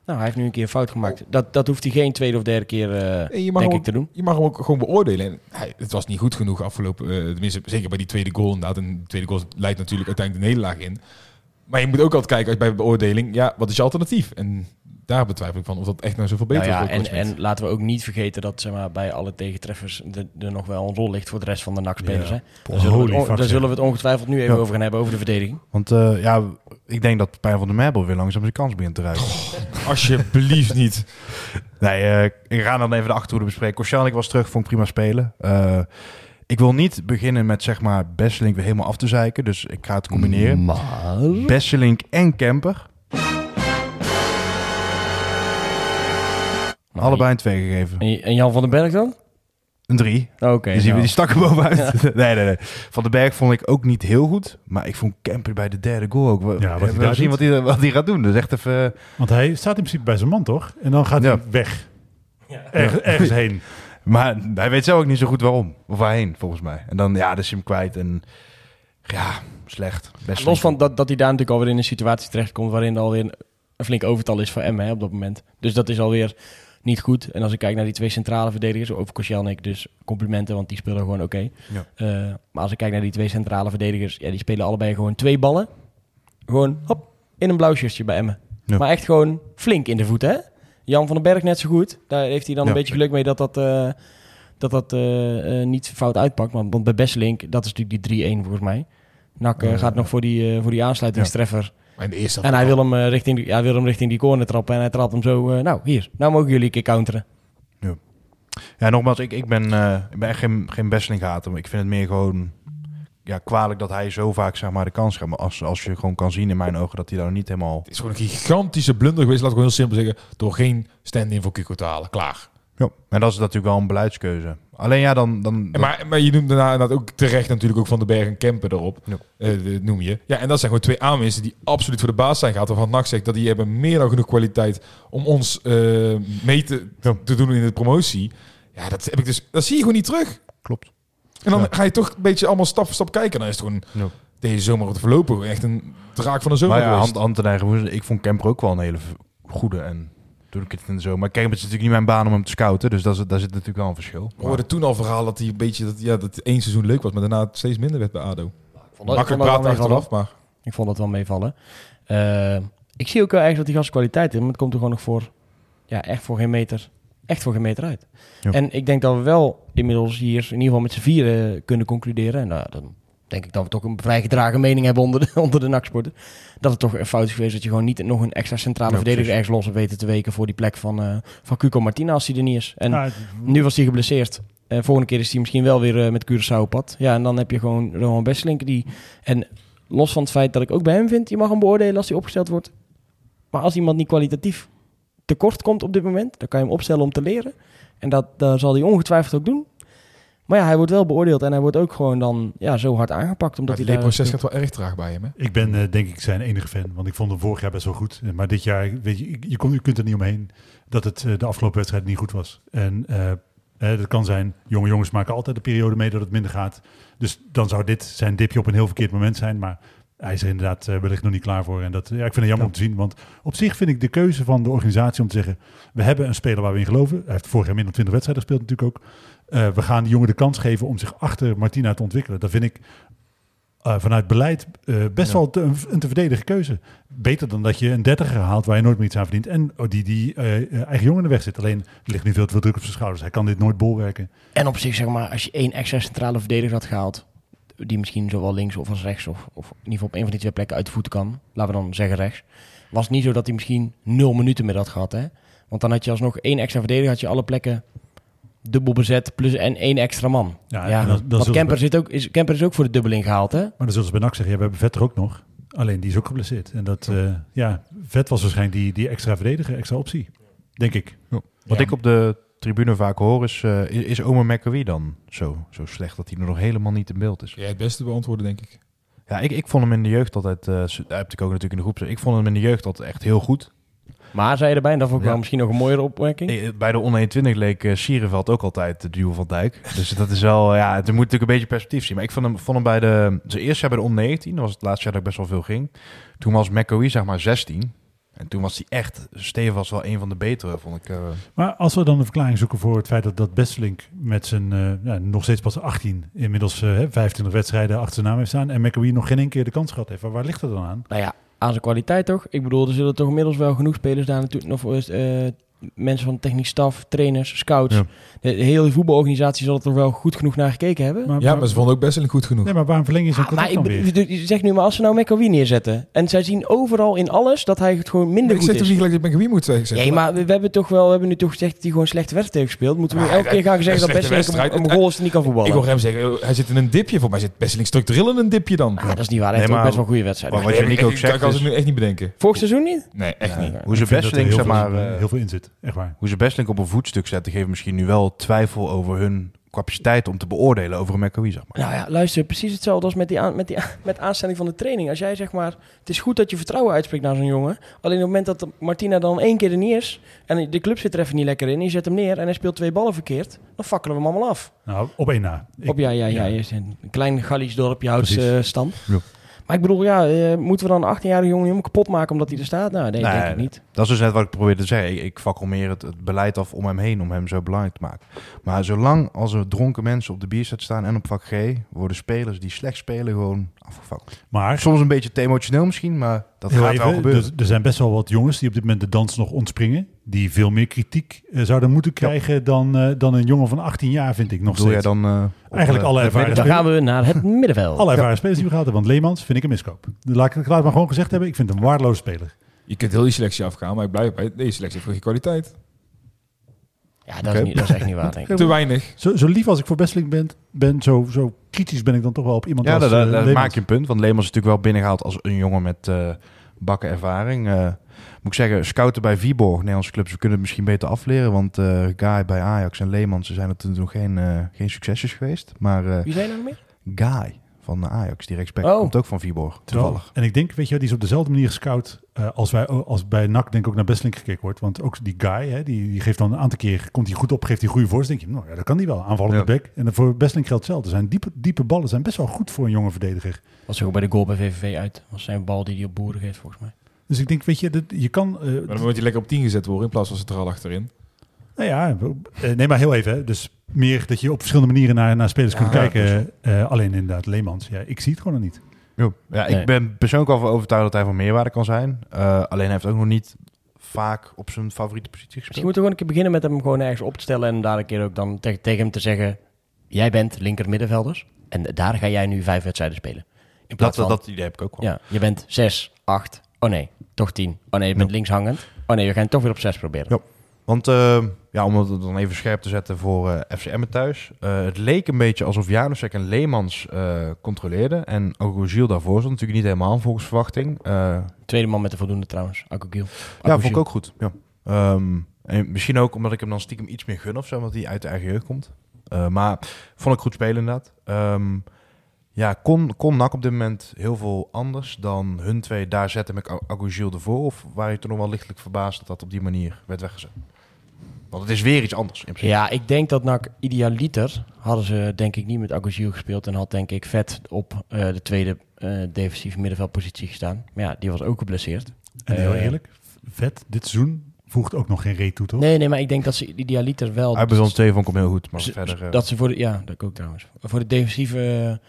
Nou, hij heeft nu een keer fout gemaakt. Dat, dat hoeft hij geen tweede of derde keer, eh, Nee, je mag denk ik, te doen. Je mag hem ook gewoon beoordelen. En hij, het was niet goed genoeg afgelopen. eh, tenminste, zeker bij die tweede goal inderdaad. En de tweede goal leidt natuurlijk uiteindelijk de nederlaag in. Maar je moet ook altijd kijken als bij beoordeling. Ja, wat is je alternatief? En daar betwijfel ik van of dat echt nou zoveel beter Nou ja, is. en, en laten we ook niet vergeten dat zeg maar, bij alle tegentreffers de- er nog wel een rol ligt voor de rest van de NAC-spelers. Ja. hè? Daar zullen, we het, on- fuck, daar ja. zullen we het ongetwijfeld nu even Ja. over gaan hebben, over de verdediging. Want eh, ja, ik denk dat Pijn van de Merbel weer langzaam zijn kans begint te ruiken. Alsjeblieft niet. Nee, eh, ik ga dan even de achterhoede bespreken. Koscielnik was terug, vond ik prima spelen. Eh, ik wil niet beginnen met zeg maar Besselink weer helemaal af te zeiken. Dus ik ga het combineren. Maar... Besselink en Kemper. Allebei een 2 gegeven. En, en Jan van den Berg dan? Een 3. Oké. die, zien we, nou. die stak er bovenuit. nee, nee, nee. Van den Berg vond ik ook niet heel goed. Maar ik vond Kemper bij de derde goal ook. wel- Ja, wat hij we daar zien doet. wat hij, wat hij gaat doen. Dus echt even... Want hij staat in principe bij zijn man, toch? En dan gaat Ja. hij weg. Erg- ergens heen. Maar hij weet zelf ook niet zo goed waarom. Of waarheen, volgens mij. En dan, ja, dan is hij hem kwijt. En ja, slecht. Best Los van dat, dat hij daar natuurlijk alweer in een situatie terechtkomt waarin er alweer een, een flink overtal is voor Emmen hè, op dat moment. Dus dat is alweer niet goed. En als ik kijk naar die twee centrale verdedigers, over Koscielnik dus complimenten, want die spelen gewoon oké. Ja. Eh, maar als ik kijk naar die twee centrale verdedigers, ja, die spelen allebei gewoon twee ballen. Gewoon, hop, in een blauw shirtje bij Emmen. Ja. Maar echt gewoon flink in de voeten, hè? Jan van den Berg net zo goed. Daar heeft hij dan Ja. een beetje geluk mee dat dat, eh, dat dat eh, niet fout uitpakt. Want, want bij Besselink, dat is natuurlijk die 3-1 volgens mij. Nak Ja. gaat nog voor die, voor die aansluitingstreffer. Maar in de eerste En hij wil, hem, eh, richting, die- hij wil hem richting die corner trappen. En hij trapt hem zo, eh, nou hier, nou mogen jullie een keer counteren. Ja, nogmaals, ik, ik, ben, eh, ik ben echt geen, geen Besseling-hater. Maar ik vind het meer gewoon ja, kwalijk dat hij zo vaak zeg maar, de kans gaat. Maar als, als je gewoon kan zien in mijn ogen dat hij daar niet helemaal... Het is gewoon een gigantische blunder geweest, laat ik gewoon heel simpel zeggen, door geen stand-in voor Cuco te halen. Klaar. Ja. En dat is natuurlijk wel een beleidskeuze. Alleen ja, dan... dan En Maar, maar je noemt daarna inderdaad ook terecht natuurlijk ook Van den Berg en Kempen erop. Ja. Eh, dat noem je. Ja, en dat zijn gewoon twee aanwinsten die absoluut voor de baas zijn gehad. Waarvan NAC zegt dat die hebben meer dan genoeg kwaliteit om ons eh, mee te, Ja. te doen in de promotie. Ja, dat, heb ik dus, dat zie je gewoon niet terug. Klopt. En dan ga je toch een beetje allemaal stap voor stap kijken. Dan is het gewoon deze zomer de verlopen echt een draak van de zomer Maar ja, hand, hand in eigen. Ik vond Kemper ook wel een hele goede. En toen ik het in de zomer... Maar kijk, het is natuurlijk niet mijn baan om hem te scouten. Dus dat is, daar zit natuurlijk wel een verschil. We hoorden toen al verhaal dat hij een beetje dat, ja, dat één seizoen leuk was, maar daarna het steeds minder werd bij ADO. Ik vond dat, Makkelijk praten achteraf, maar Ik vond dat wel meevallen. Eh, ik zie ook wel echt dat die gast kwaliteit heeft. Maar het komt er gewoon nog voor, ja, echt voor geen meter, echt voor geen meter uit. Ja. En ik denk dat we wel inmiddels hier in ieder geval met z'n vieren kunnen concluderen. En nou, dan denk ik dat we toch een vrij gedragen mening hebben onder de, onder de NAC-sporten. Dat het toch een fout is geweest dat je gewoon niet nog een extra centrale Ja, verdediger precies. ergens los hebt weten te weken voor die plek van, eh van Cuco Martina als hij er niet is. En Ja, nu was hij geblesseerd. Eh volgende keer is hij misschien wel weer eh, met Curaçao op pad. Ja, en dan heb je gewoon Roman Besselink die... En los van het feit dat ik ook bij hem vind... je mag hem beoordelen als hij opgesteld wordt. Maar als iemand niet kwalitatief tekort komt op dit moment... dan kan je hem opstellen om te leren. En dat, dat zal hij ongetwijfeld ook doen. Maar ja, hij wordt wel beoordeeld... en hij wordt ook gewoon dan ja, zo hard aangepakt. Omdat het leerproces gaat wel erg traag bij hem. Hè? Ik ben eh, denk ik zijn enige fan, want ik vond hem vorig jaar best wel goed. Maar dit jaar, weet je, je, kon, je kunt er niet omheen dat het eh, de afgelopen wedstrijd niet goed was. En eh, eh, dat kan zijn, jonge jongens maken altijd de periode mee dat het minder gaat. Dus dan zou dit zijn dipje op een heel verkeerd moment zijn. Maar hij is er inderdaad eh, wellicht nog niet klaar voor. En dat, ja, ik vind het jammer om te zien, want op zich vind ik de keuze van de organisatie om te zeggen, we hebben een speler waar we in geloven. Hij heeft vorig jaar minder dan 20 wedstrijden gespeeld natuurlijk ook. Eh, we gaan die jongen de kans geven om zich achter Martina te ontwikkelen. Dat vind ik eh, vanuit beleid best Ja. wel te, een, te verdedigen keuze. Beter dan dat je een dertiger haalt waar je nooit meer iets aan verdient. En oh, die, die eigen jongen in de weg zit. Alleen er ligt nu veel te veel druk op zijn schouders. Hij kan dit nooit bolwerken. En op zich, zeg maar, als je één extra centrale verdediger had gehaald, die misschien zowel links of als rechts, of, of in ieder geval op een van die twee plekken uit de voeten kan, laten we dan zeggen rechts, was het niet zo dat hij misschien nul minuten meer had gehad, hè? Want dan had je alsnog één extra verdediger, had je alle plekken dubbel bezet, plus en één extra man. Ja, Ja, want zullen Kemper, zit ook, is, Kemper is ook voor de dubbeling gehaald, hè? Maar dan zullen ze bij NAC zeggen, ja, we hebben Vet er ook nog. Alleen die is ook geblesseerd. En dat, eh, ja, Vet was waarschijnlijk die, die extra verdediger, extra optie. Denk ik. Wat ik op de tribune vaak hoor is, eh, is, is Omer McAwee dan zo, zo slecht dat hij er nog helemaal niet in beeld is? Jij het beste beantwoorden, denk ik. Ja, ik, ik vond hem in de jeugd altijd, eh daar heb ik ook natuurlijk in de groep, ik vond hem in de jeugd altijd echt heel goed. Maar zei je erbij, en dat vond ik Ja. wel misschien nog een mooiere opmerking. Bij de onder 21 leek eh, Sierenveld ook altijd de duo van Dijk. Dus dat is wel, ja, het moet natuurlijk een beetje perspectief zien. Maar ik vond hem, vond hem bij de, zijn eerste jaar bij de onder 19, dat was het laatste jaar dat ik best wel veel ging. Toen was McAwee zeg maar 16. En toen was hij echt, Steven was wel een van de betere, vond ik. eh. Maar als we dan een verklaring zoeken voor het feit dat, dat Bestelink met zijn eh, ja, nog steeds pas 18, inmiddels eh, 25 wedstrijden achter zijn naam heeft staan en McAwee nog geen één keer de kans gehad heeft. Waar, waar ligt dat dan aan? Nou ja, aan zijn kwaliteit toch? Ik bedoel, er zullen toch inmiddels wel genoeg spelers daar natuurlijk nog voor eh, mensen van technisch staf, trainers, scouts. Ja. De, de hele voetbalorganisatie zal er toch wel goed genoeg naar gekeken hebben. Maar, Ja, maar ze vonden ook best wel goed genoeg. Nee, maar waarom verleng je zo'n Ah, maar ik, zegt nu maar als ze nou McAwee neerzetten en zij zien overal in alles dat hij het gewoon minder ik goed zeg toch is. niet gelijk dat ik ben wie moet zeggen. Nee, maar we, we hebben toch wel, we hebben nu toch gezegd dat hij gewoon slechte wedstrijd heeft gespeeld. Moeten we elke hij- keer gaan zeggen dat een Besseling een, een goal is niet kan voetballen? Ik hoor hem zeggen, oh, hij zit in een dipje. Voor mij zit Besseling structureel in een dipje dan. Ah, dat is niet waar. Hij Nee, heeft ook best wel goede wedstrijden. wat je ook ik- zegt Ik kan is- het nu echt niet bedenken. Vorig seizoen niet? Nee, echt niet. Hoe ze Ik er heel zeg veel, maar, in- eh, heel veel in zit. Echt waar. hoe ze Bestelink op een voetstuk zetten, geeft misschien nu wel twijfel over hun capaciteit om te beoordelen over een McAwee, zeg maar. Nou ja, luister, precies hetzelfde als met, die aan, met, die, met aanstelling van de training. Als jij zeg maar, het is goed dat je vertrouwen uitspreekt naar zo'n jongen. Alleen op het moment dat Martina dan één keer er niet is en de club zit er even niet lekker in, en je zet hem neer en hij speelt twee ballen verkeerd, dan fakkelen we hem allemaal af. Nou, op één na. Ik- op ja, ja, ja, je is een klein Gallisch dorpje houdt uh, stand. Ja. Maar ik bedoel, ja, eh, moeten we dan een 18-jarige jongen helemaal kapot maken omdat hij er staat? Nou, nee, Nee, denk ik niet. Dat is dus net wat ik probeerde te zeggen. Ik, ik fakkel meer het, het beleid af om hem heen, om hem zo belangrijk te maken. Maar zolang als er dronken mensen op de bierset staan en op vak G, worden spelers die slecht spelen gewoon afgefakkeld. Maar Soms een beetje te emotioneel misschien, maar dat gaat even, wel gebeuren. dus er zijn best wel wat jongens die op dit moment de dans nog ontspringen. Die veel meer kritiek eh, zouden moeten krijgen dan, eh, dan een jongen van 18 jaar, vind ik nog jij steeds. dan... eh, Eigenlijk alle het ervaring. Dan gaan we naar het middenveld. Alle ervaren spelers die we gehad hebben. Want Leemans vind ik een miskoop. Laat ik het laat maar gewoon gezegd hebben. Ik vind hem een waardeloze speler. Je kunt heel die selectie afgaan, maar ik blijf bij deze selectie voor je kwaliteit. Ja, dat, is niet, dat is echt niet waar, denk ik. Te weinig. Zo, zo lief als ik voor Besseling ben, ben zo, zo kritisch ben ik dan toch wel op iemand Ja, als daar, daar- maak je een punt. Want Leemans is natuurlijk wel binnengehaald als een jongen met eh, bakken ervaring. Eh, moet ik zeggen, scouten bij Viborg, Nederlandse clubs, we kunnen het misschien beter afleren. Want eh Guy bij Ajax en Leemans ze zijn er toen nog geen, eh, geen succesjes geweest. Maar Wie zijn er nog meer? Guy van Ajax, die rechtsback, Oh. komt ook van Viborg, Terwijl- toevallig. En ik denk, weet je, die is op dezelfde manier gescout eh, als, wij, als bij NAC denk ik ook naar Besseling gekeken wordt. Want ook die guy, hè, die, die geeft dan een aantal keer, komt hij goed op, geeft hij goede voorst. denk je, nou ja, dat kan die wel, aanvallende Ja. back. En voor Besseling geldt hetzelfde. Zijn diepe, diepe ballen zijn best wel goed voor een jonge verdediger. Was ook bij de goal bij VVV uit. was zijn bal die hij op boeren geeft, volgens mij. Dus ik denk, weet je, dat, je kan... eh, Maar dan moet hij lekker op 10 gezet worden in plaats van centraal achterin. Nou ja, eh, nee, maar heel even. Hè. Dus meer dat je op verschillende manieren naar, naar spelers kunt Ja, kijken. eh, alleen inderdaad, Leemans. Ja, ik zie het gewoon nog niet. Jo. Ja, Nee. ik ben persoonlijk al van overtuigd dat hij van meerwaarde kan zijn. Eh, alleen hij heeft ook nog niet vaak op zijn favoriete positie Misschien gespeeld. moeten we gewoon een keer beginnen met hem gewoon ergens op te stellen. En daar een keer ook dan tegen, tegen hem te zeggen... Jij bent linker middenvelders. En daar ga jij nu vijf wedstrijden spelen. In plaats Dat, van... dat idee heb ik ook wel. Ja, je bent 6, 8. Oh nee, toch 10. Oh nee, je bent Ja. links hangend. Oh nee, we gaan het toch weer op 6 proberen. Ja. Want eh, ja, om het dan even scherp te zetten voor eh FCM thuis. Eh, het leek een beetje alsof Janusek en Leemans eh controleerden. En Oguzil daarvoor stond natuurlijk niet helemaal volgens verwachting. Tweede man met de voldoende trouwens, Akugil. ja, vond ik ook goed. Ja. Ehm, en misschien ook omdat ik hem dan stiekem iets meer gun of zo, omdat hij uit de eigen jeugd komt. Maar vond ik goed spelen inderdaad. Ehm, ja, kon, kon NAC op dit moment heel veel anders dan hun twee daar zetten met Agugil ervoor? Of waren je toen nog wel lichtelijk verbaasd dat dat op die manier werd weggezet? Want het is weer iets anders in principe. Ja, ik denk dat NAC idealiter hadden ze denk ik niet met Aguzil gespeeld. En had denk ik vet op eh, de tweede eh defensieve middenveldpositie gestaan. Maar ja, die was ook geblesseerd. En heel Eh, eerlijk, vet, dit seizoen voegt ook nog geen reet toe, toch? Nee, nee, maar ik denk dat ze idealiter wel... Hij bezond twee vond hem heel goed, maar Ze- verder... eh, Dat ze voor de, ja, dat ook trouwens. Voor de defensieve,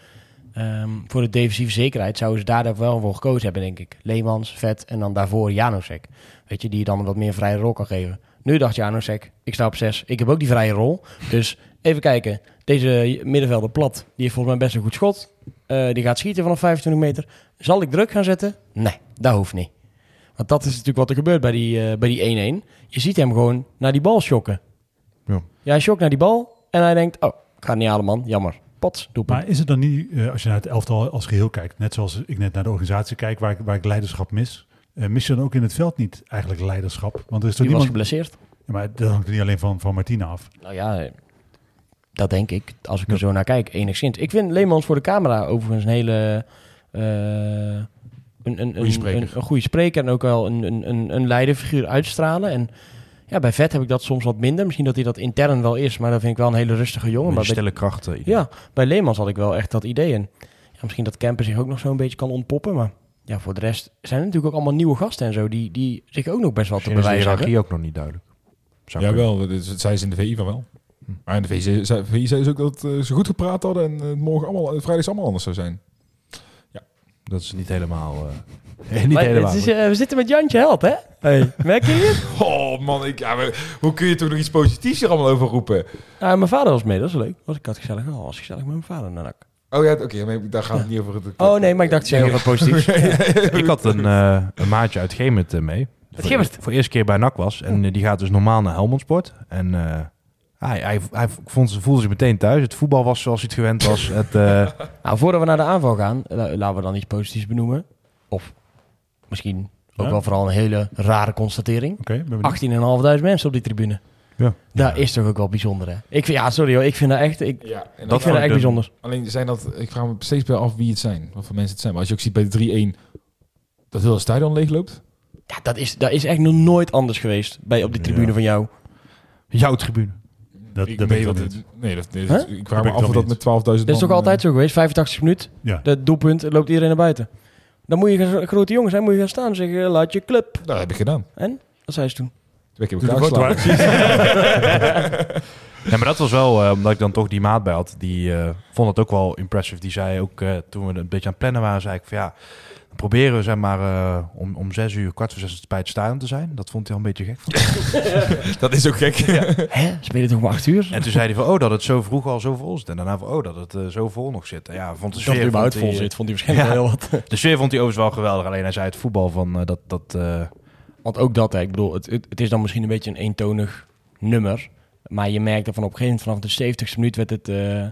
ehm, voor de defensieve zekerheid zouden ze daar wel voor gekozen hebben, denk ik. Leemans, Vet en dan daarvoor Janosek. Weet je, die je dan een wat meer vrije rol kan geven. Nu dacht Janosek, ik sta op 6, ik heb ook die vrije rol. Dus even kijken, deze middenvelder plat, die heeft volgens mij best een goed schot. Eh, die gaat schieten vanaf 25 meter. Zal ik druk gaan zetten? Nee, dat hoeft niet. Want dat is natuurlijk wat er gebeurt bij die, eh, bij die 1-1. Je ziet hem gewoon naar die bal schokken. Ja. Ja, hij schokt naar die bal en hij denkt, oh, ik ga het niet halen man, jammer. Pot, doelpunt. Maar is het dan niet, eh, als je naar het elftal als geheel kijkt, net zoals ik net naar de organisatie kijk, waar ik, waar ik leiderschap mis, eh, mis je dan ook in het veld niet eigenlijk leiderschap? Want er is toch die was niemand... geblesseerd. Ja, maar dat hangt er niet alleen van, van Martina af. Nou ja, dat denk ik, als ik er zo naar kijk, enigszins. Ik vind Leemans voor de camera overigens een hele... eh, een, een, een, spreker. Een, een goede spreker en ook wel een, een, een, een leiderfiguur uitstralen. En ja, bij Vet heb ik dat soms wat minder. Misschien dat hij dat intern wel is, maar dat vind ik wel een hele rustige jongen. een Maar bij, stille kracht. eh, ja, bij Leemans had ik wel echt dat idee. En ja, misschien dat Kemper zich ook nog zo'n beetje kan ontpoppen, maar... Ja, voor de rest zijn er natuurlijk ook allemaal nieuwe gasten en zo, die, die zich ook nog best wel te is de bewijzen hebben. hiërarchie ook nog niet duidelijk. Zou Ja, kunnen. wel. Dat zei ze in de VI van wel. Hm. Maar in de VI zei, VI zei ze ook dat eh, ze goed gepraat hadden en eh, morgen allemaal, vrijdag allemaal anders zou zijn. Dat is niet helemaal... eh, niet Maar helemaal. is, we zitten met Jantje Held, hè? Hey. Merk je het? Oh man, ik, ja, maar hoe kun je toch nog iets positiefs er allemaal over roepen? Ah, mijn vader was mee, dat is leuk. Was ik had gezellig, oh, was gezellig met mijn vader naar NAC. Oh ja, oké, maar daar gaat het niet over. Het, Oh nee, maar ik dacht, even wat positiefs. ik had een, eh, een maatje uit Gemert eh, mee. Uit Gemert? Voor de eerste keer bij NAC was. En eh, die gaat dus normaal naar Helmond Sport. En eh, hij, hij, hij vond, ze- voelde zich meteen thuis. Het voetbal was zoals hij het gewend was. Het, eh, Nou, voordat we naar de aanval gaan, la- laten we dan iets positiefs benoemen. Of misschien ook Ja. wel vooral een hele rare constatering. Benieuwd. 18.500 mensen op die tribune. Ja. Dat is toch ook wel bijzonder, hè? Ik vind, ja, sorry hoor, ik vind dat echt, ik, Ja, en ik dat vind dat echt ik bijzonder. Alleen zijn dat, ik vraag me steeds bij af wie het zijn, wat voor mensen het zijn. Maar als je ook ziet bij de 3-1 dat heel het stadion leegloopt. Ja, dat is, dat is echt nog nooit anders geweest bij, op die tribune Ja. van jou. jouw tribune. Dat, ik, dat nee, weet ik dat, niet. nee, dat, nee, Huh? ik vraag me af of dat met 12.000 Dat is toch altijd eh, zo geweest? 85 minuut, Ja. dat doelpunt, loopt iedereen naar buiten. Dan moet je grote jongens zijn, moet je gaan staan en zeggen, laat je club. Dat heb ik gedaan. En? Wat zei ze toen? Twee keer Doe heb ik klaargeslagen. foto uit. Ja, maar dat was wel, eh, omdat ik dan toch die maat bij had, die eh, vond het ook wel impressive. Die zei ook, eh, toen we een beetje aan het plannen waren, zei ik van ja, dan proberen we zeg maar eh, om, om zes uur, kwart voor zes bij het stadion te zijn. Dat vond hij al een beetje gek. Dat is ook gek. Hè? Spelen toch maar acht uur? En toen zei hij van, oh, dat het zo vroeg al zo vol zit. En daarna van, oh, dat het zo vol nog zit. En ja, vond de Dat sfeer, het überhaupt vond vol zit, vond hij waarschijnlijk Ja. wel heel wat. De sfeer vond hij overigens wel geweldig. Alleen hij zei het voetbal van, dat, dat eh, Want ook dat, hè, ik bedoel, het, het, is dan misschien een beetje een eentonig nummer. Maar je merkt van op een gegeven moment vanaf de 70ste minuut werd het eh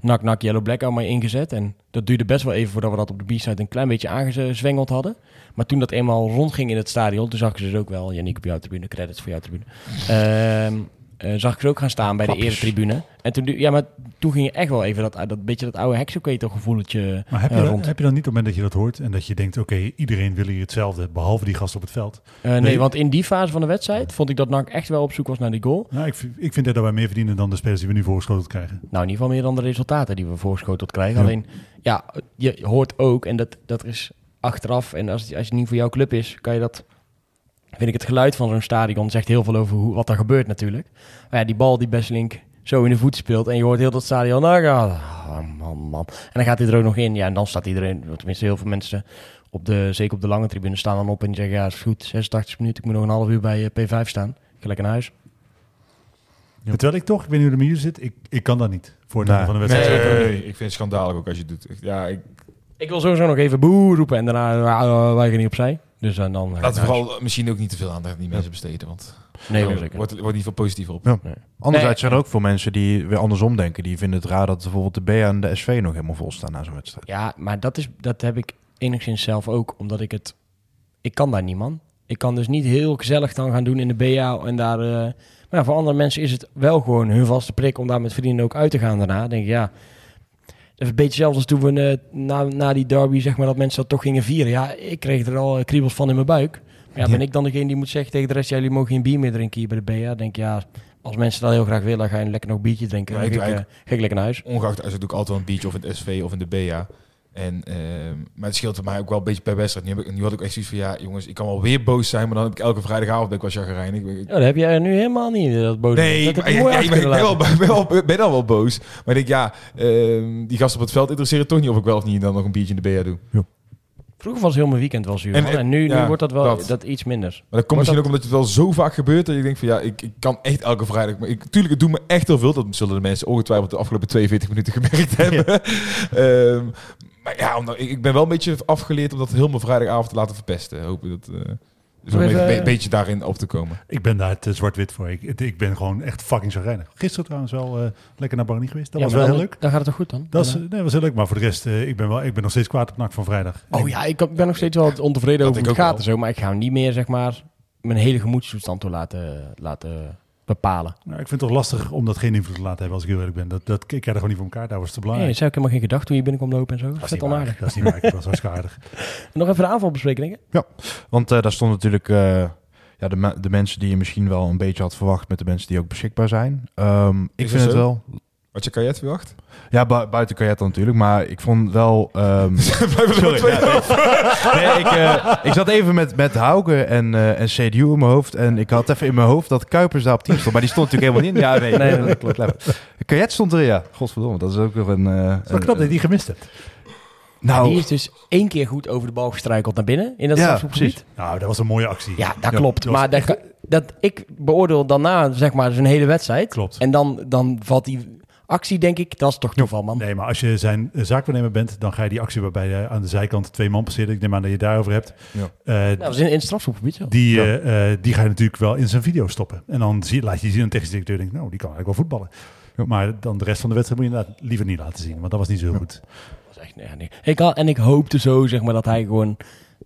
nak nak yellow black allemaal ingezet. En dat duurde best wel even voordat we dat op de B-side een klein beetje aangezwengeld hadden. Maar toen dat eenmaal rondging in het stadion, toen zag ik ze dus ook wel, Yannick op jouw tribune, credits voor jouw tribune. Ehm, eh, zag ik ze ook gaan staan bij de Klapjes. eretribune. En toen, ja, maar toen ging je echt wel even dat, dat beetje dat oude heksenketel gevoeletje Maar heb je, eh, dan, rond. heb je dan niet op het moment dat je dat hoort en dat je denkt, oké, iedereen wil hier hetzelfde, behalve die gast op het veld? Eh, nee, Nee. want in die fase van de wedstrijd vond ik dat NAC echt wel op zoek was naar die goal. Nou, ik, vind- ik vind dat wij meer verdienen dan de spelers die we nu voorgeschoteld krijgen. Nou, in ieder geval meer dan de resultaten die we voorgeschoteld krijgen. Ja. Alleen, ja, je hoort ook, en dat, dat is achteraf, en als, als het niet voor jouw club is, kan je dat... Vind ik het geluid van zo'n stadion zegt heel veel over hoe, wat er gebeurt natuurlijk. Maar ja, die bal die Besselink zo in de voet speelt en je hoort heel dat stadion, nou ah, man, man. En dan gaat hij er ook nog in, ja, en dan staat iedereen, tenminste heel veel mensen, op de, zeker op de lange tribune, staan dan op en die zeggen, ja, is goed, 86 minuten, ik moet nog een half uur bij eh, P5 staan. Ik ga lekker naar huis. Terwijl ik toch, ik weet niet hoe de milieu zit, ik, ik kan dat niet voor het Nee. einde van de wedstrijd. Nee, ik vind het schandalig ook als je het doet. Ja, ik, Ik wil sowieso nog even boe roepen en daarna uh, wij gaan niet opzij. Dus en dan... laten we vooral misschien ook niet te veel aandacht aan die mensen besteden. Want Nee, er wordt, wordt niet veel positiever op. Ja. Anderzijds Nee. zijn er ook veel mensen die weer andersom denken. Die vinden het raar dat bijvoorbeeld de BA en de SV nog helemaal vol staan na zo'n wedstrijd. Ja, maar dat, is, dat heb ik enigszins zelf ook, omdat ik het... Ik kan daar niet, man. Ik kan dus niet heel gezellig dan gaan doen in de BA en daar... eh, maar voor andere mensen is het wel gewoon hun vaste prik om daar met vrienden ook uit te gaan daarna. Dan denk ik, ja... Dat is een beetje zelfs als toen we eh, na, na die derby, zeg maar, dat mensen dat toch gingen vieren. Ja, ik kreeg er al eh, kriebels van in mijn buik. Maar ja, ben ik dan degene die moet zeggen tegen de rest, ja, jullie mogen geen bier meer drinken hier bij de BA? Denk ik, ja, als mensen dat heel graag willen, ga je lekker nog een biertje drinken. Ja, ik- ga ik, eh, ga ik lekker naar huis. Ongeacht, als het doe ik altijd wel een biertje of in het SV of in de BA. En, ehm, maar het scheelt voor mij ook wel een beetje per wedstrijd. Nu, heb ik, nu had ik echt zoiets van, ja jongens, ik kan wel weer boos zijn, maar dan heb ik elke vrijdagavond ben ik wel chagrijnig. Ik- ik- Ja, dat heb jij nu helemaal niet, dat boos. Nee, dat maar, ja, ja, ik ben, wel, ben, wel, ben al wel boos. Maar ik denk, ja, ehm, die gasten op het veld interesseren toch niet of ik wel of niet dan nog een biertje in de BA doe. Vroeger was heel mijn weekend wel zuur. En- man. En, en- nu, nu wordt dat wel dat. dat. iets minder. Maar dat komt misschien ook omdat het wel zo vaak gebeurt dat je denkt van ja, ik, ik kan echt elke vrijdag. Maar ik, tuurlijk, het doet me echt heel veel. Dat zullen de mensen ongetwijfeld de afgelopen 42 minuten gemerkt hebben. Ehm, maar ja, omdat, ik, ik ben wel een beetje afgeleerd om dat heel mijn vrijdagavond te laten verpesten. Hopen dat. eh dus om Nog een beetje, eh, beetje daarin op te komen. Ik ben daar te zwart-wit voor. Ik, het- ik ben gewoon echt fucking zagrijnig. Gisteren trouwens wel eh, lekker naar Barney geweest. Dat Ja, was wel heel leuk. Dan gaat het toch goed dan? Dat is, Ja. nee, was heel leuk. Maar voor de rest, eh, ik, ben wel, ik ben nog steeds kwaad op nak van vrijdag. Oh ja, ik ben nog steeds wel ontevreden Dat over ik hoe het gaat wel. en zo. Maar ik ga hem niet meer, zeg maar, mijn hele gemoedstoestand door laten, laten bepalen. Nou, ik vind het toch lastig om dat geen invloed te laten hebben als ik heel eerlijk ben. Dat, dat, ik krijg er gewoon niet voor elkaar. Daar was het te Nee, belangrijk. zou ik helemaal geen gedacht toen je binnenkwam lopen en zo. dat, Dat is niet waar. onaardig. dat is niet waar. Ik was hartstikke aardig. Nog even de aanval bespreken, denk ik. Want eh, daar stond natuurlijk eh, ja, de, de mensen die je misschien wel een beetje had verwacht met de mensen die ook beschikbaar zijn. Ehm, ik vind het wel... Wat je kajet verwacht? Ja, bu- buiten Kajet natuurlijk. Maar ik vond wel... ehm, Sorry, ja, nee. Nee, ik, eh, ik zat even met, met Hauge en, eh en CDU in mijn hoofd. En ik had even in mijn hoofd dat Kuipers daar op 10 stond. Maar die stond natuurlijk helemaal niet in. Ja, nee, Nee, dat klopt. Kajet stond er, ja. Godverdomme, dat is ook nog een... eh, is wel knap dat je die gemist hebt. nou, die is dus één keer goed over de bal gestruikeld naar binnen in dat Ja. Nou, dat was een mooie actie. Ja, dat Ja, klopt. dat maar dat, dat, ik beoordeel daarna, zeg maar, zijn hele wedstrijd. Klopt. En dan, dan valt die actie, denk ik, dat is toch toeval, man. Nee, maar als je zijn eh, zaakwaarnemer bent, dan ga je die actie waarbij je aan de zijkant twee man passeert. Ik neem aan dat je het daarover hebt. Ja. Eh, Dat was in, in het strafschopgebied, die, Ja. eh, eh, die ga je natuurlijk wel in zijn video stoppen. En dan zie, laat je zien een technische directeur denkt, nou, die kan eigenlijk wel voetballen. Maar dan de rest van de wedstrijd moet je inderdaad liever niet laten zien, want dat was niet zo goed. Dat was echt, nee, nee. Ik had, en ik hoopte zo, zeg maar, dat hij gewoon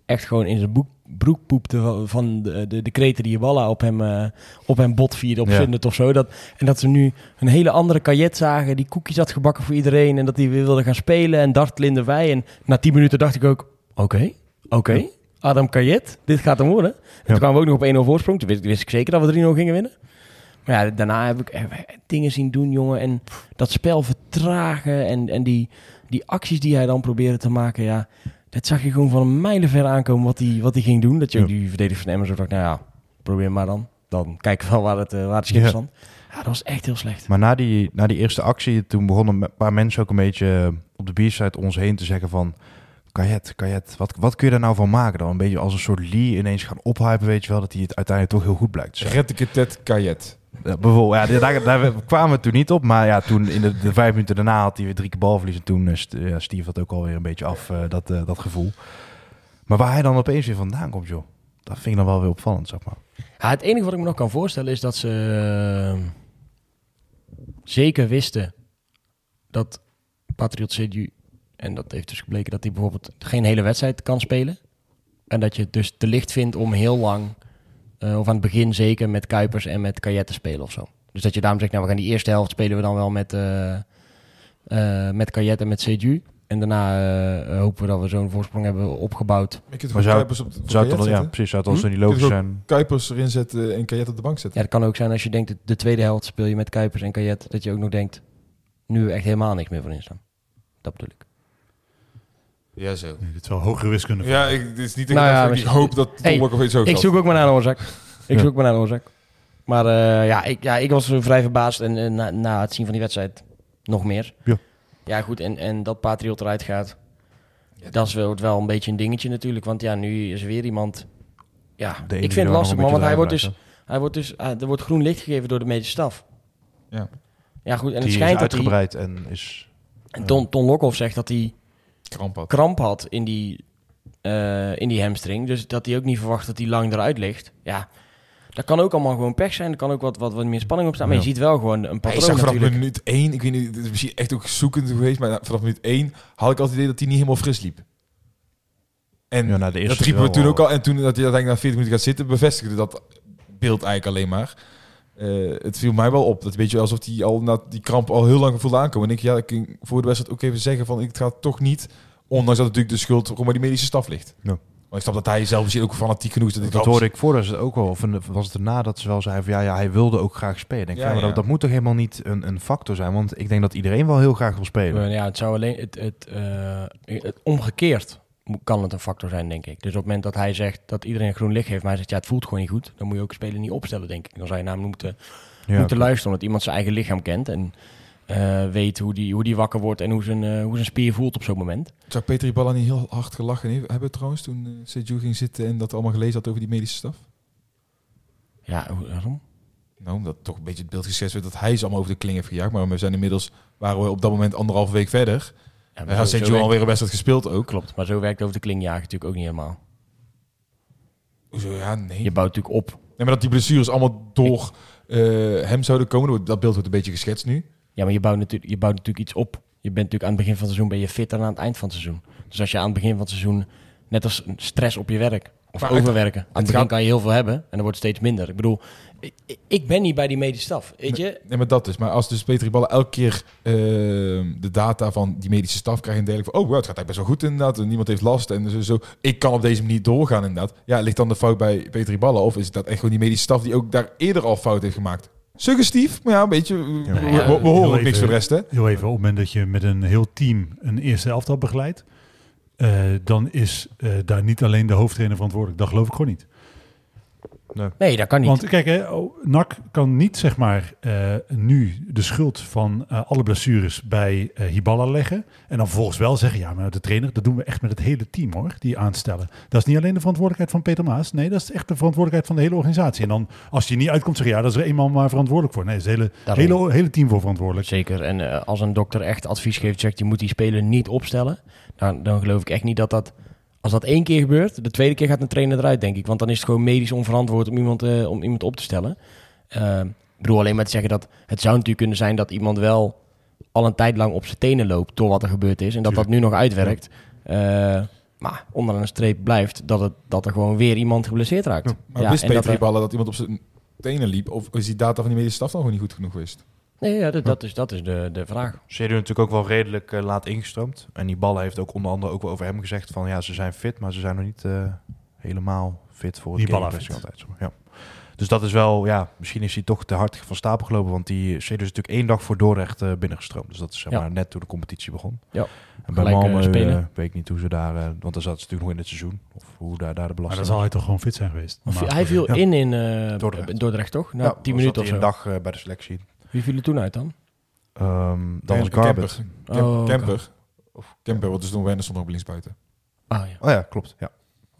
echt gewoon in zijn boek, broek poepte van- van de, de, de kreten die Walla op hem, eh, op hem bot vierde op Ja. Zundert of zo. Dat, en dat ze nu een hele andere kajet zagen, die koekjes had gebakken voor iedereen en dat hij weer wilde gaan spelen en Dart Linderwij. En na tien minuten dacht ik ook, oké, oké, Adam Kajet, dit gaat hem worden. En toen kwamen we ook nog op 1-0 voorsprong. Toen wist, wist ik zeker dat we 3-0 gingen winnen. Maar ja, daarna heb ik heb ik dingen zien doen, jongen. En dat spel vertragen en, en die, die acties die hij dan probeerde te maken, ja, dat zag je gewoon van een mijlenver aankomen wat hij, wat hij ging doen. Dat je Ja. die verdediger van Emmen zo dacht, nou ja, probeer maar dan. dan kijken we wel waar het, waar het schip Ja. stond. Ja, dat was echt heel slecht. Maar na die, na die eerste actie, toen begonnen een paar mensen ook een beetje eh, op de biersite om ons heen te zeggen van... Kajet, Kajet, wat, wat kun je daar nou van maken dan? Een beetje als een soort Lee ineens gaan ophypen, weet je wel, dat hij het uiteindelijk toch heel goed blijkt te zijn. Retteketet Kajet. Ja, bijvoorbeeld, daar, kwamen we toen niet op. Maar ja, toen in de, de vijf minuten daarna had hij weer drie keer balverlies. En toen eh, ja, stief dat ook alweer een beetje af, eh, dat, eh, dat gevoel. Maar waar hij dan opeens weer vandaan komt, joh. Dat vind ik dan wel weer opvallend, zeg maar. Ja, het enige wat ik me nog kan voorstellen is dat ze zeker wisten dat Patriot CDU, en dat heeft dus gebleken dat hij bijvoorbeeld geen hele wedstrijd kan spelen. En dat je het dus te licht vindt om heel lang, eh, of aan het begin zeker, met Kuipers en met Kajet te spelen of zo. Dus dat je daarom zegt, nou we gaan die eerste helft spelen we dan wel met, eh eh met en met CDU. En daarna hopen we dat we zo'n voorsprong hebben opgebouwd. Je kunt Maar zou- Kuipers op de Zou het dan, ja, precies, zou het Hm? niet logisch zijn? Kuipers erin zetten en Kajet op de bank Ja, zetten. dat kan ook zijn als je denkt, de tweede helft speel je met Kuipers en Kajet, dat je ook nog denkt, nu echt helemaal niks meer voor in staan. Dat bedoel ik. Ja, zo. Nee, dit is wel hogere wiskunde. Ja, ik, dit is niet Nou ik ja, ik misschien- hoop dat Hey, of iets zo Ik zoek ook maar naar een oorzaak. Ik Ja. zoek maar naar een oorzaak. Maar eh, ja, ik, ja, ik was vrij verbaasd en eh, na, na het zien van die wedstrijd nog meer. Ja. Ja, goed, en, en dat Patriot eruit gaat, dat is wel, wel een beetje een dingetje natuurlijk. Want ja, nu is er weer iemand... Ja, ik vind het lastig, man, want hij wordt dus... Hij wordt dus ah, er wordt groen licht gegeven door de medische staf. Ja. Ja, goed, en het Die is schijnt dat hij... uitgebreid en is... En Ton, Ton Lokhoff zegt dat hij Kramp had. kramp had in die, eh, in die hamstring. Dus dat hij ook niet verwacht dat hij lang eruit ligt. Ja, dat kan ook allemaal gewoon pech zijn. Er kan ook wat, wat, wat meer spanning op staan. Maar Ja. je ziet wel gewoon een Hij patroon zag vanaf natuurlijk. minuut 1, ik weet niet, het is misschien echt ook zoekend geweest, maar vanaf minuut 1 had ik altijd het idee dat hij niet helemaal fris liep. En Ja, na de eerste dat riepen we toen ook al. En toen dat hij uiteindelijk na 40 minuten gaat zitten, bevestigde dat beeld eigenlijk alleen maar. Eh, het viel mij wel op. Dat weet je alsof hij al na die kramp al heel lang voelde aankomen. En ik, ja, ik ging voor de wedstrijd ook even zeggen van, ik ga toch niet, ondanks dat natuurlijk de schuld gewoon bij die medische staf ligt. Ja. Maar ik snap dat hij zelf misschien ook fanatiek genoeg is. Dat, ik Dat wel- hoorde ik voordat ze het ook al, of was het erna dat ze wel zei van ja, ja hij wilde ook graag spelen. Denk, Ja, ja, maar ja. Dat, dat moet toch helemaal niet een, een factor zijn, want ik denk dat iedereen wel heel graag wil spelen. Ja, het zou alleen het, het, eh, het omgekeerd kan het een factor zijn, denk ik. Dus op het moment dat hij zegt dat iedereen groen licht heeft, maar hij zegt ja, het voelt gewoon niet goed, dan moet je ook spelen niet opstellen, denk ik. Dan zou je namelijk moeten, Ja, moeten luisteren, omdat iemand zijn eigen lichaam kent en eh, weet hoe die, hoe die wakker wordt en hoe zijn, eh, hoe zijn spier voelt op zo'n moment. Zou Peter Balla niet heel hard gelachen he- hebben trouwens toen uh, Seju ging zitten en dat allemaal gelezen had over die medische staf? Ja, waarom? Nou, omdat toch een beetje het beeld geschetst werd dat hij ze allemaal over de kling heeft gejaagd. Maar we zijn inmiddels, waren we op dat moment anderhalve week verder. Ja, zo- zo Seju werkt- alweer een wedstrijd gespeeld ook. Klopt, maar zo werkt over de klingjagen natuurlijk ook niet helemaal. Hoezo? Ja, nee. Je bouwt natuurlijk op. Nee, maar dat die blessures allemaal door eh, hem zouden komen, dat- beeld wordt een beetje geschetst nu. Ja, maar je bouwt, natuurlijk, je bouwt natuurlijk iets op. Je bent natuurlijk aan het begin van het seizoen ben je fitter dan aan het eind van het seizoen. Dus als je aan het begin van het seizoen, net als stress op je werk of Maar overwerken, aan het, begin kan je heel veel hebben en dan wordt het steeds minder. Ik bedoel, ik, ik ben niet bij die medische staf, weet je? Nee, maar dat is. Maar als dus Peter Balla elke keer eh, de data van die medische staf krijgt en dergelijke van, oh, wow, het gaat eigenlijk best wel goed inderdaad. En niemand heeft last en zo, zo. Ik kan op deze manier doorgaan inderdaad. Ja, ligt dan de fout bij Peter Balla of is dat echt gewoon die medische staf die ook daar eerder al fout heeft gemaakt? Suggestief, maar ja, een beetje. we, Ja, we- ja, we- we horen ook niks voor de rest, hè? Heel even, op het moment dat je met een heel team een eerste elftal begeleidt, eh, dan is eh, daar niet alleen de hoofdtrainer verantwoordelijk. Dat geloof ik gewoon niet. Nee, dat kan niet. Want kijk, hè, oh, NAC kan niet zeg maar eh, nu de schuld van eh, alle blessures bij eh, Hiballa leggen. En dan vervolgens wel zeggen, ja, maar de trainer, dat doen we echt met het hele team hoor, die aanstellen. Dat is niet alleen de verantwoordelijkheid van Peter Maas. Nee, dat is echt de verantwoordelijkheid van de hele organisatie. En dan, als je niet uitkomt, zeg je, ja, dat is er eenmaal maar verantwoordelijk voor. Nee, dat is het hele, Daarom. hele, hele team voor verantwoordelijk. Zeker. En eh, als een dokter echt advies geeft, zegt je moet die speler niet opstellen, dan, dan geloof ik echt niet dat dat, als dat één keer gebeurt, de tweede keer gaat een trainer eruit, denk ik. Want dan is het gewoon medisch onverantwoord om iemand, eh, om iemand op te stellen. Eh, ik bedoel alleen maar te zeggen dat het zou natuurlijk kunnen zijn dat iemand wel al een tijd lang op zijn tenen loopt door wat er gebeurd is en dat dat nu nog uitwerkt. Eh, maar onder een streep blijft dat, het, dat er gewoon weer iemand geblesseerd raakt. Maar Ja, wist dat Peter er- Balla dat iemand op zijn tenen liep? Of is die data van die medische staf dan gewoon niet goed genoeg geweest? Nee, ja, dat, dat is, dat is de, de vraag. Ze hebben natuurlijk ook wel redelijk eh, laat ingestroomd. En die ballen heeft ook onder andere ook wel over hem gezegd van ja, ze zijn fit, maar ze zijn nog niet eh, helemaal fit voor het Die ballen altijd. Ja. Dus dat is wel, ja, misschien is hij toch te hard van stapel gelopen. Want die is natuurlijk één dag voor Dordrecht eh, binnengestroomd. Dus dat is zeg Ja. maar net toen de competitie begon. Ja. En bij Malmö spelen. eh, weet ik niet hoe ze daar, want dan zat ze natuurlijk nog in het seizoen. Of hoe daar, daar de Maar belasting dan zal hij toch gewoon fit zijn geweest. Of hij viel in in eh, Dordrecht. Dordrecht. toch? Na Ja, 10 dan minuten of zo. een dag bij de selectie. Wie viel er toen uit dan? Ehm dan was Camper. Garbett. Camper. Oh, oké. Camper. Of Camper, wat dus toen Werner stond nog op linksbuiten. Ah ja. Oh ja, klopt. Ja.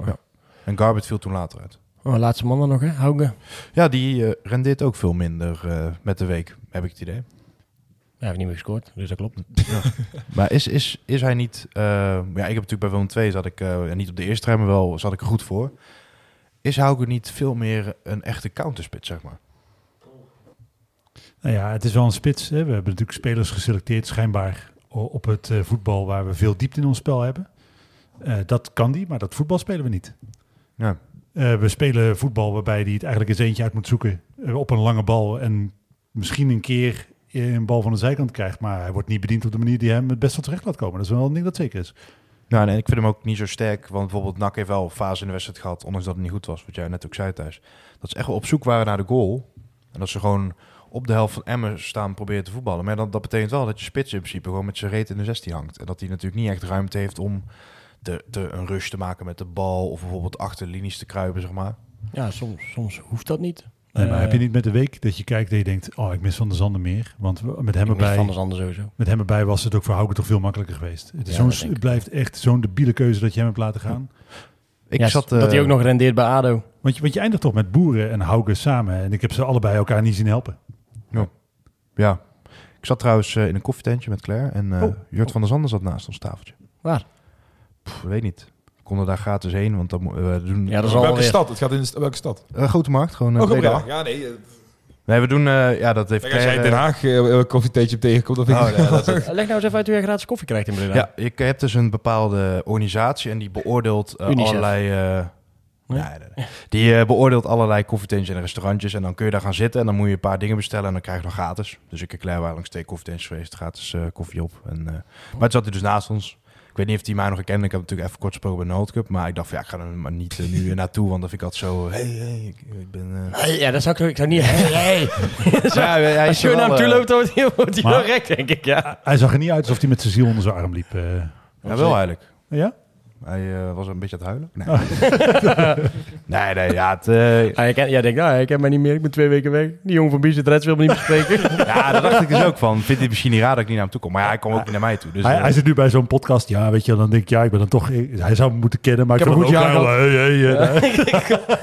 ja. En Garbett viel toen later uit. Oh, laatste man dan nog, hè? Hauge. Ja, die eh, rendeert ook veel minder eh, met de week, heb ik het idee. Hij heeft niet meer gescoord, dus dat klopt. Maar is, is, is hij niet... eh, ja, ik heb natuurlijk bij Willem 2 zat ik, eh, niet op de eerste rij, maar wel zat ik er goed voor. Is Hauke niet veel meer een echte counterspit, zeg maar? Nou ja, het is wel een spits. Hè. We hebben natuurlijk spelers geselecteerd, schijnbaar op het eh, voetbal waar we veel diepte in ons spel hebben. Eh, dat kan die, maar dat voetbal spelen we niet. Ja. Eh, we spelen voetbal waarbij hij het eigenlijk eens eentje uit moet zoeken op een lange bal en misschien een keer een bal van de zijkant krijgt, maar hij wordt niet bediend op de manier die hem het best wel terecht laat komen. Dat is wel een ding dat zeker is. Nou, nee, ik vind hem ook niet zo sterk. Want bijvoorbeeld NAC heeft wel een fase in de wedstrijd gehad, ondanks dat het niet goed was, wat jij net ook zei thuis. Dat ze echt wel op zoek waren naar de goal. En dat ze gewoon op de helft van Emmen staan proberen te voetballen. Maar dat, dat betekent wel dat je spits in principe gewoon met zijn reet in de 16 hangt. En dat hij natuurlijk niet echt ruimte heeft om de, de, een rush te maken met de bal. Of bijvoorbeeld achter de linies te kruipen, zeg maar. Ja, soms, soms hoeft dat niet. Nee, maar Eh, heb je niet met de week dat je kijkt en je denkt, oh, ik mis Van de Zanden meer. Want met hem, erbij, Van der Zanden sowieso. met hem erbij was het ook voor Hauke toch veel makkelijker geweest. Het, is Ja, zo'n, het blijft echt zo'n debiele keuze dat je hem hebt laten gaan. Ik Ja, zat... dat hij eh, ook nog rendeert bij ADO. Want je, want je eindigt toch met Boeren en Hauke samen. En ik heb ze allebei elkaar niet zien helpen. Ja. Ik zat trouwens eh, in een koffietentje met Claire. En eh Oh. Jurt van der Zanden zat naast ons tafeltje. Waar? Pff, weet niet. We konden daar gratis heen, want dan mo- we doen... Ja, dat is welke stad? Het gaat in welke stad? Eh, Grote Markt, gewoon eh, Oh, Breda. Ja, nee. Nee, we doen... eh, ja, dat heeft Kijk, als jij in Den Haag een koffietheetje op tegenkomt, dan vind ik... Oh, dat Leg nou eens even uit hoe jij gratis koffie krijgt in Breda. Ja, je hebt dus een bepaalde organisatie en die beoordeelt eh, allerlei... Nee? nee, nee, nee. Die eh, beoordeelt allerlei koffietentjes en restaurantjes. En dan kun je daar gaan zitten en dan moet je een paar dingen bestellen en dan krijg je nog gratis. Dus ik en Claire waren langs twee koffietentjes geweest, gratis eh, koffie op. En, eh, maar het zat hij dus naast ons. Ik weet niet of hij mij nog herkende. Ik heb natuurlijk even kort gesproken bij de Cup. Maar ik dacht van ja, ik ga er maar niet nu naartoe. Want dan vind ik altijd zo... Hey, hey, ik, ik ben... eh, Ja, dat zou ik, ik zou niet... Hey, hey. Ja, hij Als je er naar hem wel, toe loopt, dan wordt hij, gek, denk ik. Ja. Hij zag er niet uit alsof hij met zijn ziel onder zijn arm liep. eh. Ja, wel eigenlijk. ja? Hij eh, was een beetje aan het huilen. Nee, nee, nee, ja, het, eh, Ah, jij, ken- jij denkt, nou, ik ken mij niet meer, ik ben twee weken weg. Die jongen van Bizet Reds wil me niet bespreken. ja, daar dacht ik dus ook van. Vindt hij misschien niet raar dat ik niet naar hem toe kom? Maar ja, hij kwam ook niet naar mij toe. Dus, hij, eh, hij zit nu bij zo'n podcast. Ja, weet je, dan denk ik, ja, ik ben dan toch... Hij zou me moeten kennen, maar ik, Ik heb ook jaar wel, hey, hey,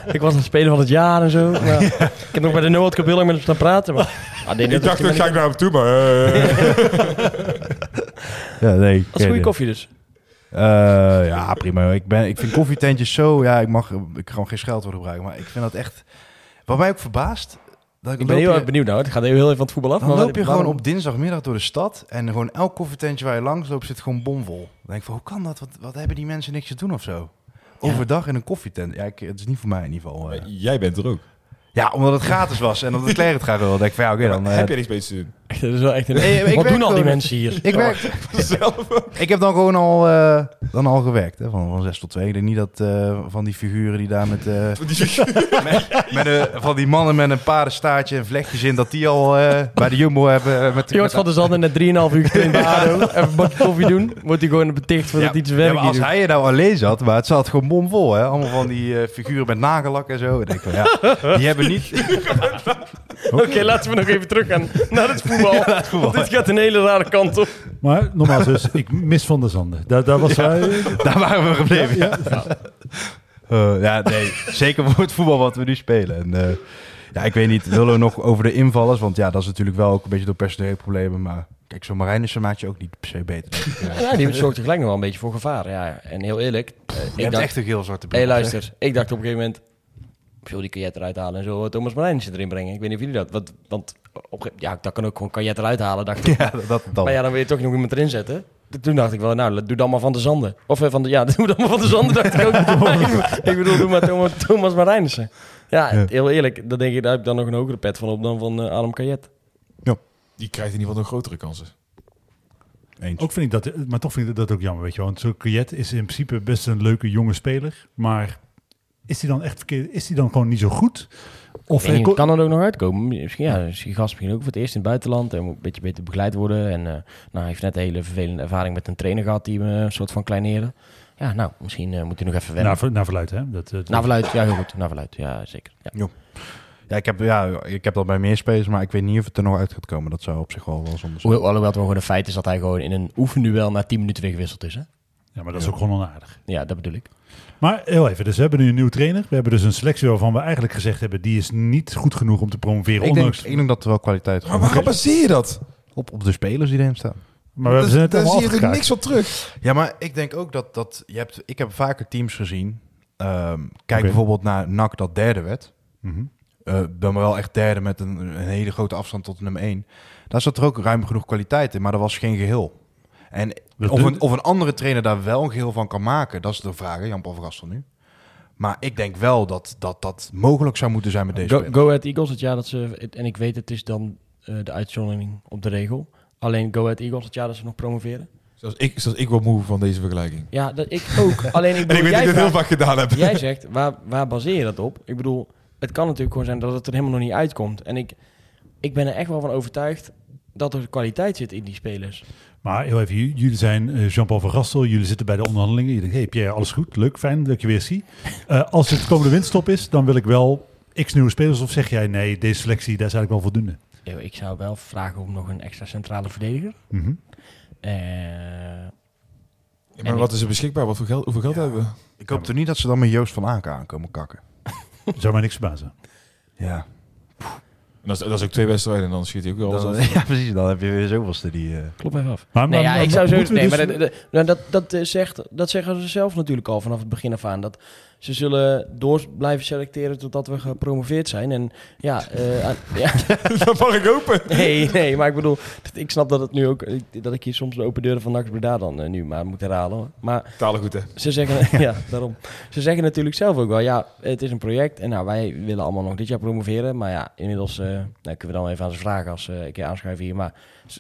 ik was een speler van het jaar en zo. Maar ik heb nog bij de Noord lang met hem staan praten. Maar, ah, nee, Ik dacht, ik ga ik naar hem toe, maar... ja, nee. Dat is goede koffie dus. Eh, ja, prima. Ik, ben, ik vind koffietentjes zo... Ja, ik mag ik gewoon geen scheldwoord gebruiken. Maar ik vind dat echt... Wat mij ook verbaast... Dat ik, Ik ben heel erg benieuwd nou. Het gaat heel even van het voetbal af. Dan maar loop je waarom- gewoon op dinsdagmiddag door de stad en gewoon elk koffietentje waar je langs loopt zit gewoon bomvol. Dan denk ik van, hoe kan dat? Wat, wat hebben die mensen niks te doen of zo? Overdag in een koffietent. Ja, ik, het is niet voor mij in ieder geval. eh. Jij bent er ook. Ja, omdat het gratis was en omdat Claire het graag wilde. denk ik van, ja, oké, dan... eh, Heb je niks beter te doen? Echt, dat is wel echt een... Ik Wat doen al die mensen hier? Ik, werk, ik heb dan gewoon al, eh, dan al gewerkt, hè, van, van 6 tot 2. Ik denk niet dat eh, van die figuren die daar met, eh, met, met een- van die mannen met een paardenstaartje en vlechtjes in, dat die al eh, bij de Jumbo hebben. eh, met, Jort van der Zanden net 3,5 uur getraind bij ADO. Even een bakje koffie doen. Wordt hij gewoon beticht voor Ja, dat hij iets ja, werk maar niet als doet. hij je nou alleen zat, maar het zat gewoon bomvol, hè? Allemaal van die eh, figuren met nagellak en zo. Ik denk van, ja, die hebben niet... Oké, laten we nog even teruggaan naar het voetbal. Want dit gaat een hele rare kant op. Maar nogmaals dus, ik mis Van der Zanden. Daar, daar was hij... Daar waren we gebleven. Ja, Eh, ja nee, zeker voor het voetbal wat we nu spelen. En, eh, ja, ik weet niet, willen we nog over de invallers? Want ja, dat is natuurlijk wel ook een beetje door personele problemen. Maar kijk, zo'n Marijnissen maakt je ook niet per se beter. Eh, Ja, die zorgt gelijk nog wel een beetje voor gevaar. Ja, en heel eerlijk. Je ik hebt dacht, echt een geel zwarte bril. hey, luister. Ik dacht op een gegeven moment... Veel die kajet eruit halen en zo. Thomas Marijnissen erin brengen. Ik weet niet of jullie dat... Want, want op, ja, dat kan ook gewoon kajet eruit halen, dacht ik. Ja, dat, dat. Maar ja, dan wil je toch nog iemand erin zetten. Toen dacht ik wel, nou, doe dan maar Van de Zanden. Of eh, van de, ja, doe dan maar Van de Zanden, dacht ik ook. ik bedoel, doe maar Thomas, Thomas Marijnissen. Ja, Ja. heel eerlijk, dan denk ik, daar heb ik dan nog een hogere pet van op dan van eh, Adam Kajet. Die krijgt in ieder geval nog grotere kansen. Eens. Ook vind ik dat, maar toch vind ik dat ook jammer, weet je wel. Want zo'n Kuyet is in principe best een leuke jonge speler, maar is hij dan echt verkeerd? Is hij dan gewoon niet zo goed? Of niet, eh, kan er ook nog uitkomen. Misschien, ja, is die gast misschien ook voor het eerst in het buitenland. En moet een beetje beter begeleid worden. En eh, nou, hij heeft net een hele vervelende ervaring met een trainer gehad die hem eh, een soort van kleineren. Ja, nou, misschien eh, moet hij nog even wennen. naar, ver- naar verluid, hè? Dat, eh, Naar verluid, ja, heel goed. Naar verluid, ja, zeker. Ja. Ja, ik heb, ja, ik heb dat bij meer spelers, maar ik weet niet of het er nog uit gaat komen. Dat zou op zich wel wel zonde zijn. Hoewel alhoewel het wel gewoon een feit is dat hij gewoon in een oefenduel na 10 minuten weer gewisseld is. Hè? ja, maar dat is ook gewoon onaardig. Ja, dat bedoel ik. Maar heel even, dus we hebben nu een nieuwe trainer. We hebben dus een selectie waarvan we eigenlijk gezegd hebben... die is niet goed genoeg om te promoveren. Ik denk, ondanks, ik denk dat er wel kwaliteit Maar waar baseer je dat? op, op de spelers die erin staan. maar we hebben ze net Daar zie je er niks van terug. Ja, maar ik denk ook dat, dat je hebt, ik heb vaker teams gezien. Ehm, kijk bijvoorbeeld naar NAC dat derde werd. Mhm. Eh, dan maar wel echt derde met een, een hele grote afstand tot nummer 1. Daar zat er ook ruim genoeg kwaliteit in, maar dat was geen geheel. En of een, of een andere trainer daar wel een geheel van kan maken, dat is de vraag, Jan-Paul Vergastel nu. Maar ik denk wel dat, dat dat mogelijk zou moeten zijn met deze Go, spelers. Go Ahead Eagles, het jaar dat ze... En ik weet, het is dan eh, de uitzondering op de regel. Alleen Go Ahead Eagles, het jaar dat ze nog promoveren. Zoals ik, zoals ik wel moe van deze vergelijking. Ja, dat, ik ook. Alleen ik En ik weet dat ik dit heel vaak gedaan heb. jij zegt, waar, waar baseer je dat op? Ik bedoel, het kan natuurlijk gewoon zijn dat het er helemaal nog niet uitkomt. En ik, ik ben er echt wel van overtuigd dat er kwaliteit zit in die spelers. Maar heel even, jullie zijn eh, Jean-Paul van Gastel. Jullie zitten bij de onderhandelingen. Je denkt, hey Pierre, alles goed? Leuk, fijn dat ik je weer zie. Eh, als het komende winststop is, dan wil ik wel x nieuwe spelers. Of zeg jij, nee, deze selectie, daar is eigenlijk wel voldoende. Yo, Ik zou wel vragen om nog een extra centrale verdediger. Mhm. Eh, Ja, maar wat is er beschikbaar? Wat voor geld, hoeveel geld hebben we? Ik hoop toch niet dat ze dan met Joost van Aken aankomen kakken. Zou mij niks verbazen. Ja, dat, is, dat is ook twee wedstrijden en dan schiet hij ook wel dan, alles af. ja precies. Dan heb je weer zoveelste die... eh, Klop even af. Maar, Nee, maar- ja, maar- ik zou zo. Nee, dus- maar dat, dat, nou, dat, dat, eh, zegt, dat zeggen ze zelf natuurlijk al vanaf het begin af aan. Dat ze zullen door blijven selecteren totdat we gepromoveerd zijn. En ja, aan- ja dat mag ik hopen. nee, nee, maar ik bedoel, ik snap dat het nu ook dat ik hier soms de open deuren van Nax Breda dan eh, nu maar moet herhalen. hoor. Maar Talen goed, hè? ze zeggen, ja, daarom. Ze zeggen natuurlijk zelf ook wel, ja, het is een project en nou, wij willen allemaal nog dit jaar promoveren. Maar ja, inmiddels nou, kunnen we dan even aan ze vragen als ze een keer aanschuiven hier. Maar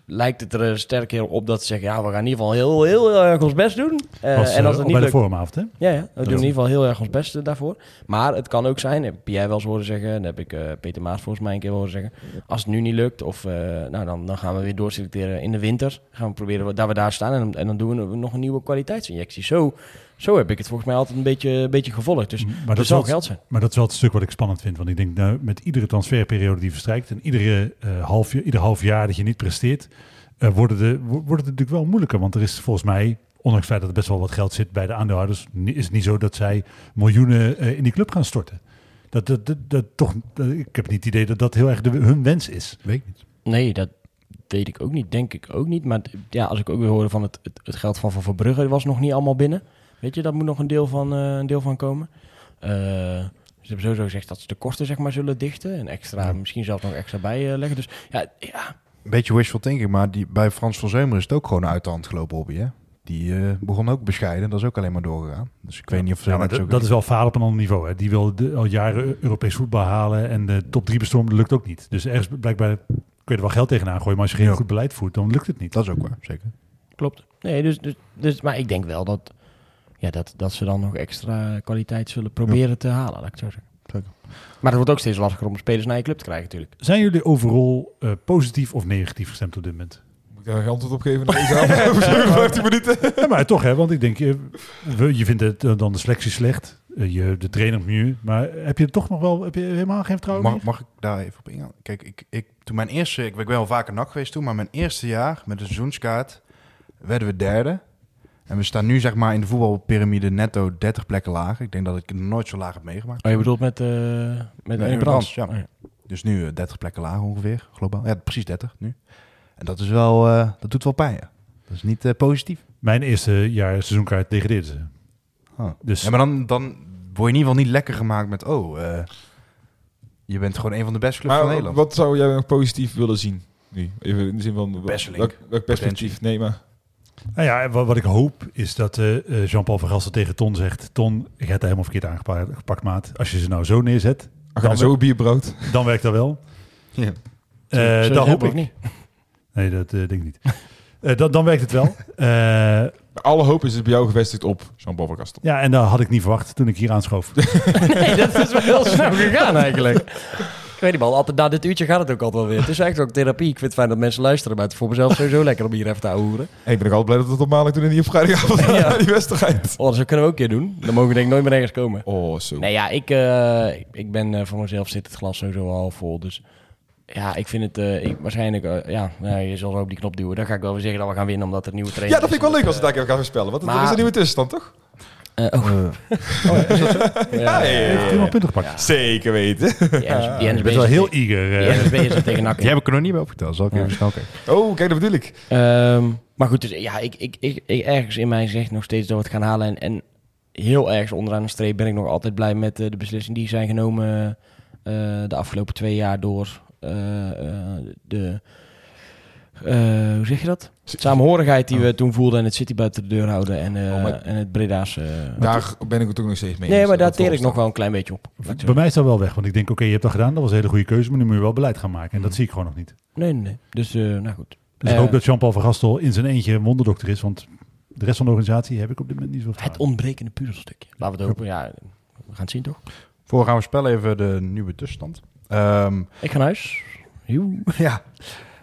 lijkt het er eh, sterk heel op dat ze zeggen, ja, we gaan in ieder geval heel, heel erg ons best doen. Eh, was, en als eh, het bij niet de lukt, vormavond, hè? ja, ja, we doen in ieder geval heel erg ons best eh, daarvoor. Maar het kan ook zijn, heb jij wel eens horen zeggen, en dat heb ik eh, Peter Maas volgens mij een keer horen zeggen. Als het nu niet lukt, of, eh, nou, dan, dan gaan we weer doorselecteren in de winter. Gaan we proberen dat we daar staan en dan doen we nog een nieuwe kwaliteitsinjectie. Zo, zo heb ik het volgens mij altijd een beetje, een beetje gevolgd. Dus Maar dat, zal is wel, geld zijn. maar dat is wel het stuk wat ik spannend vind. Want ik denk, nou, met iedere transferperiode die verstrijkt... en iedere, eh, half, jaar- ieder half jaar dat je niet presteert... eh, worden de, wo- wordt het natuurlijk wel moeilijker. Want er is volgens mij, ondanks het feit dat er best wel wat geld zit bij de aandeelhouders... is het niet zo dat zij miljoenen eh, in die club gaan storten. Dat, dat, dat, dat toch, dat- ik heb niet het idee dat dat heel erg de, hun wens is. weet ik niet. Nee, dat weet ik ook niet. Denk ik ook niet. Maar ja, als ik ook weer hoorde van het, het, het geld van Van Verbrugge was nog niet allemaal binnen. Weet je, dat moet nog een deel van, eh, een deel van komen. Eh, ze hebben sowieso gezegd dat ze de kosten zeg maar zullen dichten. En extra, misschien zelfs nog extra bijleggen. Dus ja, ja, Een beetje wishful thinking, maar die, bij Frans van Zeumer is het ook gewoon uit de hand gelopen hobby, hè? Die eh, begon ook bescheiden, dat is ook alleen maar doorgegaan. Dus ik weet niet of ze Ja, maar net dat, zo- dat is wel falen op een ander niveau. Hè. Die wil de- al jaren Europees voetbal halen en de top 3 bestormen, dat lukt ook niet. Dus ergens blijkbaar kun je er wel geld tegenaan gooien, maar als je geen Ja. goed beleid voert, dan lukt het niet. Dat is ook waar, zeker. klopt. Nee, dus, dus, dus, maar ik denk wel dat, ja, dat, dat ze dan nog extra kwaliteit zullen proberen te halen, laat ik zo zeggen. Zeker. Maar het wordt ook steeds lastiger om spelers naar je club te krijgen natuurlijk. Zijn jullie overal eh, positief of negatief gestemd op dit moment? Moet ik daar antwoord op geven? naar deze avond? Over 57 minuten. Ja, maar toch, hè? Want ik denk, je, we- je vindt het, eh, dan de selectie slecht, eh, je, de trainer nu, maar heb je toch nog wel, heb je helemaal geen vertrouwen Mag, meer? mag ik daar even op ingaan? Kijk, ik, ik, toen mijn eerste, ik ben wel vaker nak geweest toen, maar mijn eerste jaar met de seizoenskaart werden we derde. En we staan nu zeg maar in de voetbalpyramide netto 30 plekken lager. Ik denk dat ik het nooit zo laag heb meegemaakt. Oh, je bedoelt met, eh met Brans, brand? ja. Oh, ja. Dus nu eh, 30 plekken lager ongeveer, globaal. Ja, precies 30 nu. En dat is wel, eh, dat doet wel pijn, ja. Dat is niet eh, positief. Mijn eerste jaar seizoenkaart degradeerden ze. Oh. Dus Ja, maar dan, dan word je in ieder geval niet lekker gemaakt met, oh, eh, je bent gewoon een van de beste clubs van Nederland. wat zou jij nog positief willen zien? Nu, even in de zin van... Besseling. Welk, welk perspectief? Nee, maar... Nou ja, wat, wat ik hoop is dat eh, eh, Jean-Paul van Gassel tegen Ton zegt... Ton, je hebt er helemaal verkeerd aangepakt, gepakt, maat. Als je ze nou zo neerzet, Ach, dan Dan zo bierbrood. dan werkt dat wel. Ja. Eh dat hoop ik. niet? Nee, dat eh, denk ik niet. Eh, dan, dan werkt het wel. Eh, Alle hoop is dus bij jou gevestigd op Jean-Paul van Gastel. Ja, en dat had ik niet verwacht toen ik hier aanschoof. Nee, dat is wel heel snel gegaan eigenlijk. Ik weet niet man, altijd na dit uurtje gaat het ook altijd wel weer. Het is eigenlijk ook therapie. Ik vind het fijn dat mensen luisteren, maar het is voor mezelf sowieso lekker om hier even te. Hey, ik ben ook altijd blij dat het op maandag doen en niet op vrijdagavond Ja. die wedstrijd. Oh, dat kunnen we ook een keer doen. Dan mogen we denk ik nooit meer ergens komen. Oh, zo. Nee, ja, ik, eh, ik- ben eh, voor mezelf zit het glas sowieso al vol. Dus ja, ik vind het eh, ik, waarschijnlijk, ja, nou, je zal zo op die knop duwen. Dan ga ik wel weer zeggen dat we gaan winnen, omdat er nieuwe trainer Ja, dat vind ik wel leuk als we het daar gaan voorspellen. Want Maar- er is een nieuwe tussenstand, toch? Uh, oh. Ja, ja, Heeft ja. helemaal punten gepakt. Zeker weten. Je NSB bent wel heel eager. Die eh. NSB is er tegen nakken. Die heb ik er nog niet bij opgeteld. Zal ik Ja. even snel kijken. Oh, kijk, dat bedoel ik. Ehm, maar goed, dus ja, ik, ik, ik, ik- ergens in mij zegt nog steeds dat we het gaan halen. En, en heel ergens onderaan de streep ben ik nog altijd blij met eh, de beslissingen die zijn genomen eh, de afgelopen twee jaar door eh, eh, de... eh, hoe zeg je dat? Samenhorigheid die we toen voelden en het City buiten de deur houden en, eh, Oh, maar- en het Breda's. eh, Daar ben ik het ook nog steeds mee. nee, eens, maar daar teer ik nog wel een klein beetje op. Zo Bij mij is dat wel weg, want ik denk, oké, je hebt dat gedaan, dat was een hele goede keuze, maar nu moet je wel beleid gaan maken. En dat zie ik gewoon nog niet. Nee, nee, nee. Dus, eh, nou goed. Dus ik hoop dat Jean-Paul van Gastel in zijn eentje een wonderdokter is, want de rest van de organisatie heb ik op dit moment niet zo Het ontbrekende puzzelstukje. Laten we het hopen. Ja, we gaan het zien toch? Voor gaan we spellen even de nieuwe tussenstand. Ehm, Ik ga naar huis. Joe. ja.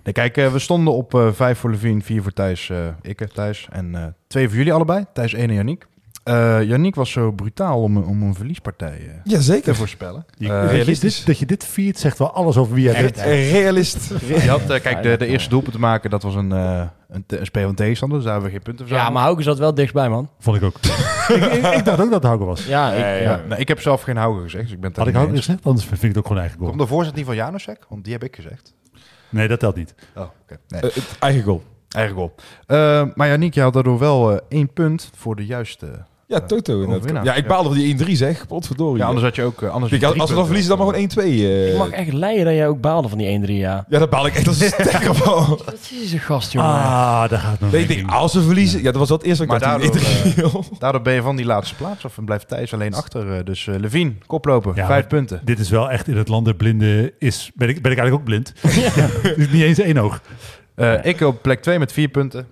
Nee, kijk, eh, we stonden op eh vijf voor Levine, vier voor Thijs, eh ik eh, Thijs. En eh, twee voor jullie allebei. Thijs 1 en Yannick. Eh Yannick was zo brutaal om, een- om een verliespartij eh, Ja, te zeker. voorspellen. Je- Eh, dat, je realistisch. dit, dat je dit viert, zegt wel alles over wie jij bent. Realist. Je had, eh, kijk, de, de eerste doelpunt te maken, dat was een, eh een, te- een van tegenstander. Dus daar hebben we geen punten voor. Ja, maar Hauke zat wel dichtstbij, man. Vond ik ook. ik, ik, ik dacht ook dat het Hauke was. Ja, ik, Ja, ja. ja. Nou, ik heb zelf geen Hauger gezegd, dus ik ben Had ik Hauke gezegd? Anders vind ik het ook gewoon eigen goal. Komt de voorzet niet van Janusek? Want die heb ik gezegd. Nee, dat telt niet. Oh, oké. Nee, Eh, eigen goal. eigen goal. Eh, maar Yannick, je had daardoor wel eh, één punt voor de juiste... Ja, Toto inderdaad. Ja, ik baalde van die 1-3 zeg. Potverdorie. Ja, anders had je ook... eh, anders Ik, had je als we dan verliezen, dan maar gewoon 1-2. eh. Ik mag echt leiden dat jij ook baalde van die 1-3, ja. Ja, dat baal ik echt als een stekker van. Wat is een gast, jongen. Ah, daar gaat Nee, ik als we verliezen... Ja, dat was wel het eerste wat Maar daardoor, 1-3. Daardoor ben je van die laatste plaats of blijft Thijs alleen achter. dus eh Levine, koploper, Ja, vijf punten. Dit is wel echt in het land der blinden is... Ben ik, ben ik eigenlijk ook blind? Ja. Het niet eens één oog. Eh, ik op plek 2 met vier punten.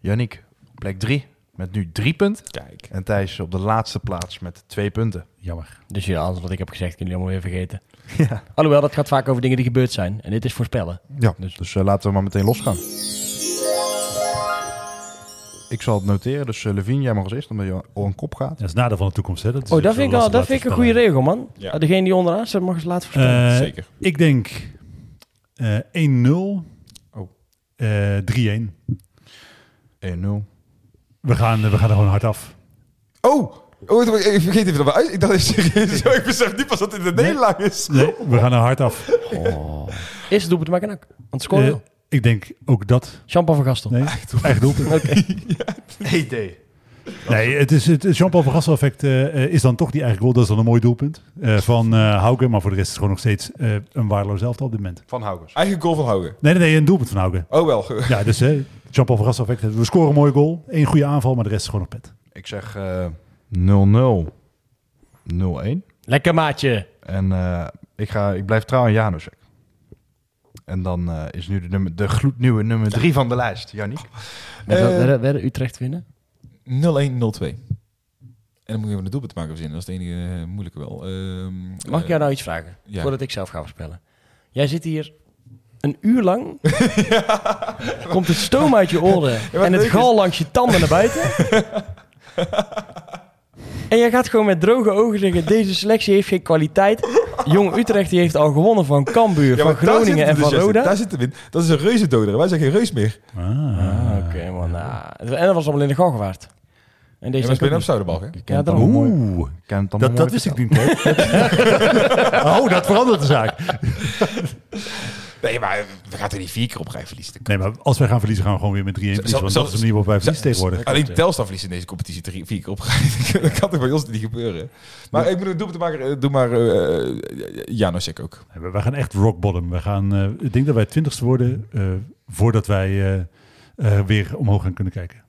Yannick op plek 3 met nu drie punten. Kijk. En Thijs op de laatste plaats met twee punten. Jammer. Dus ja, alles wat ik heb gezegd, kunnen jullie allemaal weer vergeten. Alhoewel, dat gaat vaak over dingen die gebeurd zijn. En dit is voorspellen. Ja, dus, eh, laten we maar meteen losgaan. Ik zal het noteren. Dus uh, Levine, jij mag als eerst, omdat je al een kop gaat. Dat is het nadeel van de toekomst. Hè? Dat is Oh, dat zo vind ik, al, dat vind ik een goede voorspellen. regel, man. Ja. Uh, Degene die onderaan staat, mag eens laten voorspellen. Eh, Zeker. Ik denk eh 1-0. Oh. Eh 3-1. 1-0. We gaan, we gaan er gewoon hard af. Oh! Oh, ik vergeet even dat we uit. Ik dacht even serieus. Zo, ik besef niet pas dat dit een Nee. nederlaag is. Nee, we gaan er hard af. Eerste doelpunt maken nak. Want scoren wel. ik denk ook dat. Jean-Paul van Gastel. Nee, eigen doelpunt. Nee, Nee, het, is, het Jean-Paul van Gastel effect eh, is dan toch die eigen goal. Dat is dan een mooi doelpunt eh, van eh Hauke. Maar voor de rest is het gewoon nog steeds eh, een waardeloos elftal op dit moment. Van Haugers. Eigen goal van Haugen. Nee, nee, nee, een doelpunt van Hauke. Oh wel. Ja, dus eh, Jean-Paul effect. We scoren een mooie goal. Eén goede aanval, maar de rest is gewoon nog pet. Ik zeg eh 0-0. 0-1. Lekker maatje. En eh, ik, ga, ik blijf trouw aan Janusek. En dan eh, is nu de, nummer, de gloednieuwe nummer 3 van de lijst, Yannick. Werden, Eh, werden, werden Utrecht winnen? 0-1, 0-2. En dan moet je even een doelpunt maken verzinnen. Dat is het enige eh, moeilijke wel. Ehm, Mag ik eh, jou nou iets vragen? ja. Voordat ik zelf ga voorspellen. Jij zit hier een uur lang. Komt het stoom uit je oren. en het gal langs je tanden naar buiten. en jij gaat gewoon met droge ogen zeggen... Deze selectie heeft geen kwaliteit. Jong Utrecht die heeft al gewonnen van Cambuur, Ja, van Groningen en van dus. Roda. Daar zit hem in. Dat is een reuzendoder. Wij zijn geen reus meer. Ah. Ah, Oké, man. Nou, en dat was allemaal in de Galgenwaard. En Ja, deze spelen op ook Zuiderbalk, hè? Ja, allemaal mooi. Oeh, dat, dat wist ik niet. oh, dat verandert de zaak. Nee, maar we gaan er niet vier keer op rij verliezen. Nee, maar als wij gaan verliezen, gaan we gewoon weer met 3-1 verliezen. Want dat is de manier waarop wij verliezen tegenwoordig. Alleen Telstar verliest in deze competitie drie, vier keer op rij. dat kan toch bij ons niet gebeuren. Maar ik bedoel, doe het maar, eh, doe maar uh, Janosek ook. Nee, Wij gaan echt rock bottom. We gaan, eh, ik denk dat wij twintigste worden eh, voordat wij eh, eh, weer omhoog gaan kunnen kijken.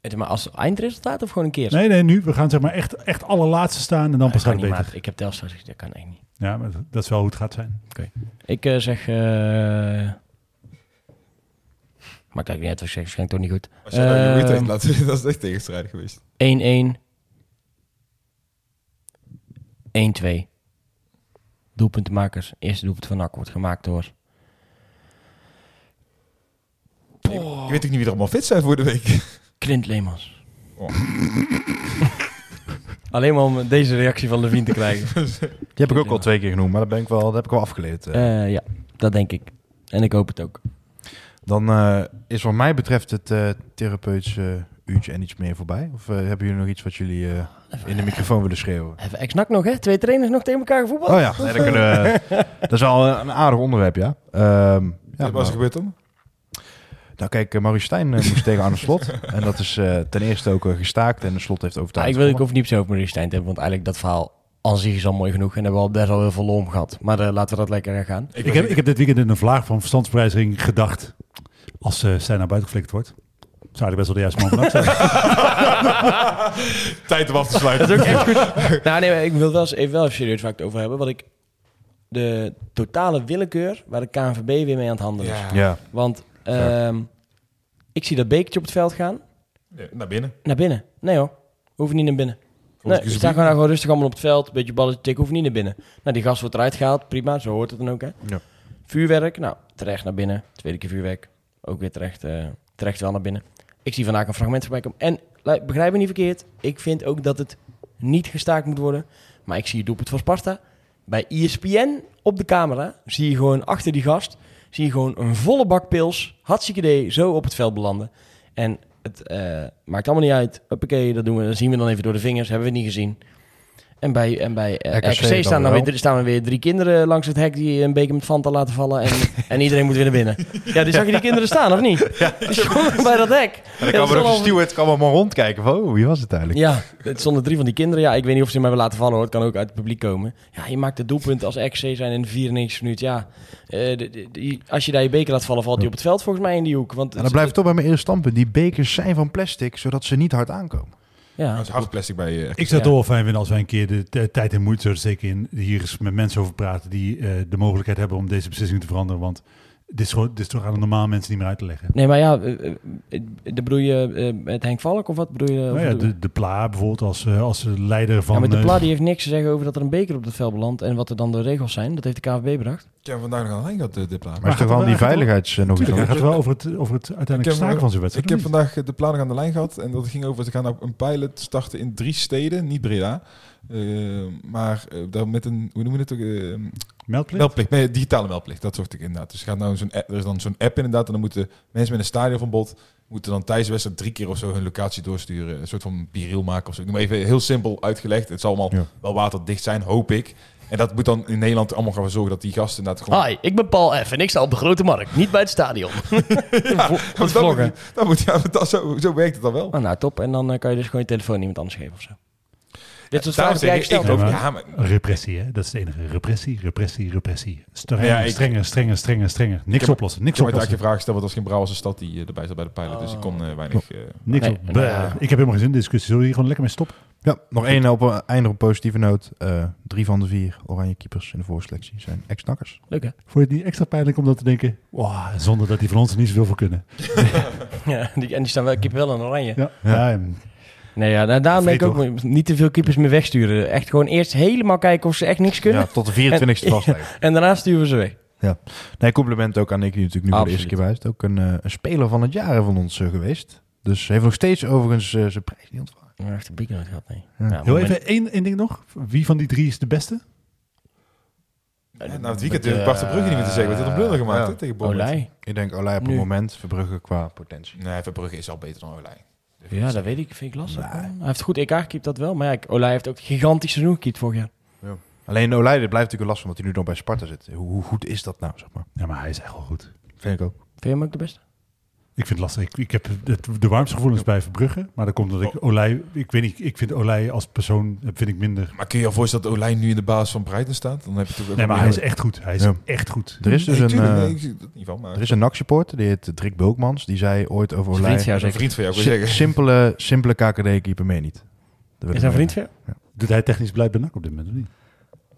het. Maar als eindresultaat of gewoon een keer? Nee, nee, nu. We gaan zeg maar echt, echt allerlaatste staan en dan pas het niet, beter. Ik heb Telstar gezegd, dat kan echt niet. Ja, maar dat is wel hoe het gaat zijn. Ik eh, zeg... eh Maakt eigenlijk niet uit wat ik zeg, schenkt toch niet goed. Als je nou zien, dat is echt tegenstrijdig geweest. 1-1. 1-2. Doelpuntenmakers. Eerste doelpunt van NAC wordt gemaakt door... Je weet ook niet wie er allemaal fit zijn voor de week. Clint Leemans. Oh. Alleen maar om deze reactie van Levine te krijgen. Die heb ik ook al twee keer genoemd, maar dat, ben ik wel, dat heb ik wel afgeleerd. eh. Eh, ja, dat denk ik. En ik hoop het ook. Dan eh, is wat mij betreft het eh therapeutische uurtje en iets meer voorbij. Of hebben jullie nog iets wat jullie eh, in de microfoon willen schreeuwen? Hebben ex-NAC nog, hè? Twee trainers nog tegen elkaar gevoetbald? Oh ja, nee, dan kunnen we- dat is wel een aardig onderwerp, ja. Ehm, ja wat was er maar- gebeurd dan? Nou kijk, uh, Maurice Stijn eh, moest tegen Arne Slot. En dat is eh, ten eerste ook eh, gestaakt en de Slot heeft overtuigd. ik wil ik hoef niet se over Maurice Stijn te hebben, want eigenlijk dat verhaal aan zich is al mooi genoeg. En hebben we al best wel heel veel lol om gehad. Maar eh, laten we dat lekker eh, gaan. Ik heb, ik heb dit weekend in een vlaag van verstandsbevrijzing gedacht. Als uh, zij naar buiten geflikt wordt, zou hij best wel de juiste man zijn. Tijd om af te sluiten. Dat is ook echt goed. nou, nee, maar ik wil wel eens even, wel even serieus waar ik het over hebben. Want ik de totale willekeur waar de KNVB weer mee aan het handelen is. Ja. Ja, Want ehm, ik zie dat bekertje op het veld gaan. Ja, Naar binnen. Naar binnen. Nee hoor, hoeven niet naar binnen. Nee, ze staan gewoon, gewoon rustig allemaal op het veld. Een beetje balletje tikken, hoeven niet naar binnen. Nou, die gast wordt eruit gehaald. Prima, zo hoort het dan ook, hè. Ja. Vuurwerk, nou, terecht naar binnen. Tweede keer vuurwerk. Ook weer terecht, eh, terecht wel naar binnen. Ik zie vandaag een fragment voorbij komen. En, begrijp me niet verkeerd. Ik vind ook dat het niet gestaakt moet worden. Maar ik zie het doelpunt van Sparta. Bij ESPN op de camera zie je gewoon achter die gast... zie je gewoon een volle bak pils, hartstikke idee, zo op het veld belanden. En het eh, maakt allemaal niet uit. Hoppakee, dat doen we. Dat zien we dan even door de vingers. Hebben we niet gezien. En bij, en bij eh, RKC staan, dan weer, staan er weer drie kinderen langs het hek die een beker met Fanta laten vallen. En, en iedereen moet weer naar binnen. Ja, die zag je die kinderen staan, of niet? Die stonden bij dat hek. En Ja, dan kan wel- een steward allemaal rondkijken van, oh, wie was het eigenlijk? Ja, het stonden drie van die kinderen. Ja, ik weet niet of ze hem hebben laten vallen hoor. Het kan ook uit het publiek komen. Ja, je maakt het doelpunt als RKC zijn in de 94 minuut. Ja, eh, de- de- die- als je daar je beker laat vallen, valt hij op het veld volgens mij in die hoek. Want En dan blijf ik toch bij mijn eerste standpunt. Die bekers zijn van plastic, zodat ze niet hard aankomen. Ja, Dat is hard plastic bij je. Ik zou het wel fijn vinden als wij een keer de tijd en moeite zouden steken in hier eens met mensen over praten die eh, de mogelijkheid hebben om deze beslissing te veranderen. Want dit is, gewoon, dit is toch aan de normale mensen niet meer uit te leggen. Nee, maar ja, eh, eh, eh, bedoel je eh, met Henk Valk of wat bedoel je? Nou ja, de, de Pla bijvoorbeeld als, eh, als leider van... ja, maar de Pla die heeft niks te zeggen over dat er een beker op het veld belandt en wat er dan de regels zijn. Dat heeft de KVB bedacht. Ik heb vandaag nog aan de lijn gehad, de, de plaat. Maar, is gaat toch wel die veiligheids nog iets hij anders? gaat wel over het, over het uiteindelijk staken van zijn wedstrijd. Ik heb vandaag de planning aan de lijn gehad en dat ging over, ze gaan op een pilot starten in drie steden, niet Breda. Maar dan met een, hoe noem je het ook? Meldplicht? meldplicht, nee, digitale meldplicht, dat zocht ik inderdaad. Dus er, gaat nou zo'n app, er is dan zo'n app inderdaad en dan moeten mensen met een stadionverbod moeten dan tijdens de wedstrijd drie keer of zo hun locatie doorsturen. Een soort van biriel maken of zo. Ik noem even heel simpel uitgelegd. Het zal allemaal Ja. wel waterdicht zijn, hoop ik. En dat moet dan in Nederland allemaal gaan zorgen dat die gasten inderdaad gewoon... Hi, ik ben Paul F. en ik sta op de Grote Markt, niet bij het stadion. Ja, dat moet, dat moet, ja, dat, zo, zo werkt het dan wel. Oh, nou, top. En dan eh, kan je dus gewoon je telefoon iemand anders geven of zo. Dit soort Daarom vragen heb jij zeg ik, ik Ja, ook, maar- ja, maar Repressie, hè? Dat is het enige. Repressie, repressie, repressie. Strenger, Ja, ik- strenger, strenger, strenger, strenger. Niks heb- oplossen, ik niks heb me eigenlijk oplossen. een vraag gesteld, want was geen Brouwers stad die eh, erbij zat bij de pilot. Dus ik kon eh, weinig... eh, Niks Nee, op. nee, Bleh. ja. Ik heb helemaal geen zin in discussie. Zullen we hier gewoon lekker mee stoppen? Ja, nog één op een einde op een positieve noot. Eh, drie van de vier oranje keepers in de voorselectie zijn ex-nakkers. Leuk hè? Vond je het niet extra pijnlijk om dat te denken? Wow, zonder dat die van ons er niet zoveel voor kunnen. Ja, die, en die staan wel, keeper wel in oranje. Ja, ja. Nee, ja, daar- daarom denk ik ook niet te veel keepers meer wegsturen. Echt gewoon eerst helemaal kijken of ze echt niks kunnen. Ja, tot de 24e En- vastleggen. En daarna sturen we ze weg. Nee, compliment ook aan Nick, die natuurlijk nu voor de eerste keer bij is. Ook een, eh, een speler van het jaar van ons eh, geweest. Dus hij heeft nog steeds overigens eh, zijn prijs niet ontvangen. Maar echt een beker nooit gehad, nee. Ja. Ja, Heel moment- even één, één ding nog. Wie van die drie is de beste? Ja, nou, het weekend ik Bart Verbrugge niet meer te zeggen. hij heeft een blunder gemaakt ja. tegen Bournemouth. Olij. Ik denk Olij op Nu. het moment, Verbrugge qua potentie. Nee, Verbrugge is al beter dan Olij. Ja, dat weet ik. Vind ik lastig. Hij heeft goed EK gekiept, dat wel. Maar ja, Olij heeft ook een gigantisch seizoen gekiept vorig jaar. Alleen Olij, dit blijft natuurlijk een last van, hij nu nog bij Sparta zit. Hoe, hoe goed is dat nou, zeg maar? Ja, maar hij is echt wel goed. Vind ik ook. Vind je hem ook de beste? Ik vind het lastig. Ik, ik heb het, de warmste gevoelens bij Verbrugge. Maar dat komt omdat ik Olij... Ik weet niet, ik vind Olij als persoon eh, vind ik minder... Maar kun je je voorstellen dat Olij nu in de baas van Brighton staat? Dan heb je toch ook Nee, maar hij is echt goed. Hij is Ja. echt goed. Er is dus Nee, een, tuurlijk, eh, nee, ik zie dat niet van, maar... er is een NAC-supporter, die heet Drik Bulkmans. Die zei ooit over Olij... vriend van jou een vriend van jou, zeggen. simpele, simpele KKD-keeper mee niet. Dat Is hij een vriend van jou? Doet hij technisch beleid bij NAC op dit moment of niet?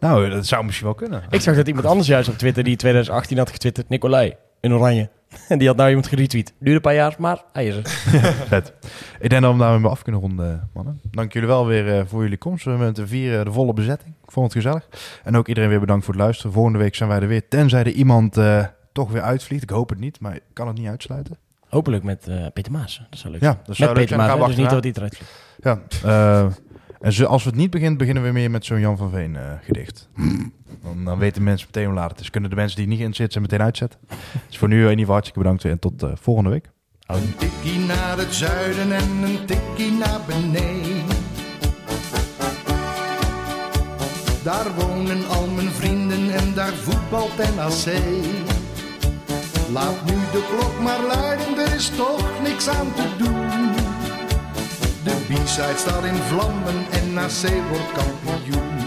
Nou, dat zou misschien wel kunnen. Ik zag dat iemand anders juist op Twitter die in 2018 had getwitterd. Nicolai, in oranje. En die had nou iemand geretweet. Duurde een paar jaar, maar hij is er. Vet. Ik denk dat we daarmee af kunnen ronden, mannen. Dank jullie wel weer eh, voor jullie komst. We hebben met de vier eh, de volle bezetting. Ik vond het gezellig. En ook iedereen weer bedankt voor het luisteren. Volgende week zijn wij er weer. Tenzij er iemand eh, toch weer uitvliegt. Ik hoop het niet, maar ik kan het niet uitsluiten. Hopelijk met Peter Maas. Dat zou leuk Ja, zijn. dat zou met leuk Peter zijn. Maas, dus niet dat hij eruit vliegt. Ja, en als het niet begint, beginnen we meer met zo'n Jan van Veen gedicht. Dan, dan weten mensen meteen hoe laat het is. Kunnen de mensen die niet in zitten meteen uitzetten. Dus voor nu in ieder geval hartstikke bedankt en tot eh, volgende week. Een tikkie naar het zuiden en een tikkie naar beneden. Daar wonen al mijn vrienden en daar voetbalt NAC. Laat nu de klok maar luiden, er is toch niks aan te doen. De B-side staat in vlammen en NAC wordt kampioen.